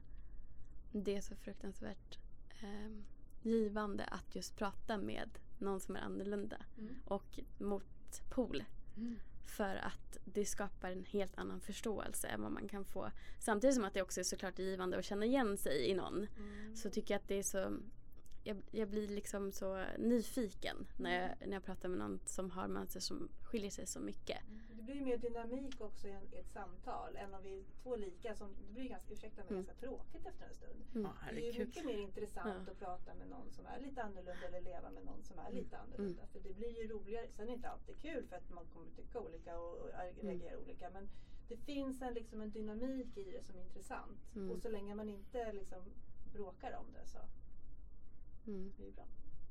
det är så fruktansvärt ehm, givande att just prata med någon som är annorlunda Mm. och motpol. Mm. För att det skapar en helt annan förståelse än vad man kan få. Samtidigt som att det också är såklart givande att känna igen sig i någon. Mm. Så tycker jag att det är så jag, jag blir liksom så nyfiken när jag, när jag pratar med någon som har mönster som skiljer sig så mycket. Det blir ju mer dynamik också i, en, i ett samtal än om vi är två lika som det blir ganska, ursäkta mig, Mm. ganska tråkigt efter en stund. Mm. Det är ju mycket mer intressant Ja. att prata med någon som är lite annorlunda eller leva med någon som är lite annorlunda. För det blir ju roligare. Sen är det inte alltid kul för att man kommer tycka olika och, och reagera olika. Men det finns en, liksom, en dynamik i det som är intressant. Mm. Och så länge man inte liksom, bråkar om det så Mm. är det ju bra.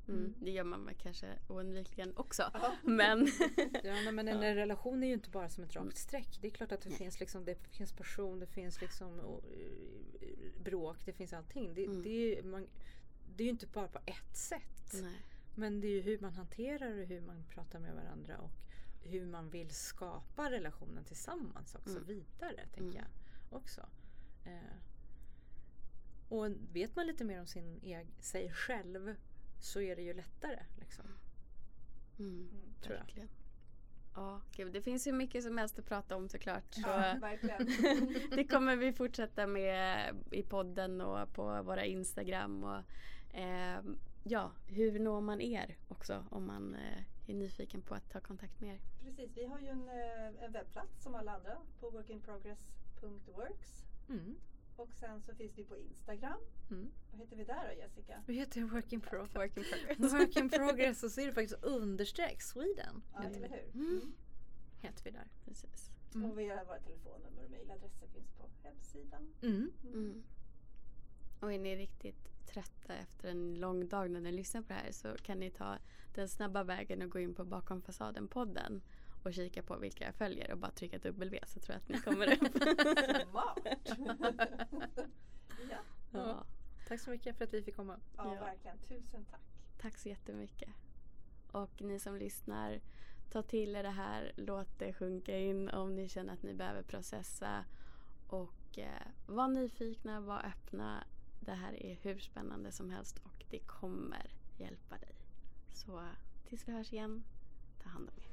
Mm. Det gör man kanske oundvikligen också. Ja. Men Ja, nej, men en Ja. relation är ju inte bara som ett rakt streck. Det är klart att det finns, liksom, det finns passion, det finns liksom, och, eh, bråk, det finns allting. Det, Mm. det, är, ju- man, det är ju inte bara på ett sätt. Nej. Men det är ju hur man hanterar och hur man pratar med varandra och hur man vill skapa relationen tillsammans också Mm. vidare, tänker Mm. jag också. Eh, och vet man lite mer om sin eg- sig själv så är det ju lättare. Liksom. Mm. Mm. Tror jag. Verkligen. Ja, gud, det finns ju mycket som helst att prata om såklart. Så Ja, verkligen. det kommer vi fortsätta med i podden och på våra Instagram. Och, eh, ja, hur når man er också om man eh, är nyfiken på att ta kontakt med er? Precis, vi har ju en, eh, en webbplats som alla andra på workinprogress.works. Mm. Och sen så finns vi på Instagram. Mm. Vad heter vi där då Jessica? Vi heter Work in Progress. Work in progress. Work in Progress och så är det faktiskt understreck Sweden. Ja, heter eller vi. hur? Mm. Heter vi där. Precis. Mm. Och vi har våra telefonnummer och mejladresser finns på hemsidan. Mm. Mm. Och är ni riktigt trötta efter en lång dag när ni lyssnar på det här så kan ni ta den snabba vägen och gå in på Bakom fasaden-podden och kika på vilka jag följer och bara trycka W så tror jag att ni kommer upp. Ja, ja, Tack så mycket för att vi fick komma. ja, Ja. verkligen. Tusen tack. tack så jättemycket. Och ni som lyssnar, ta till er det här, låt det sjunka in om ni känner att ni behöver processa. Och eh, var nyfikna, var öppna. Det här är hur spännande som helst och det kommer hjälpa dig. Så tills vi hörs igen, ta hand om er.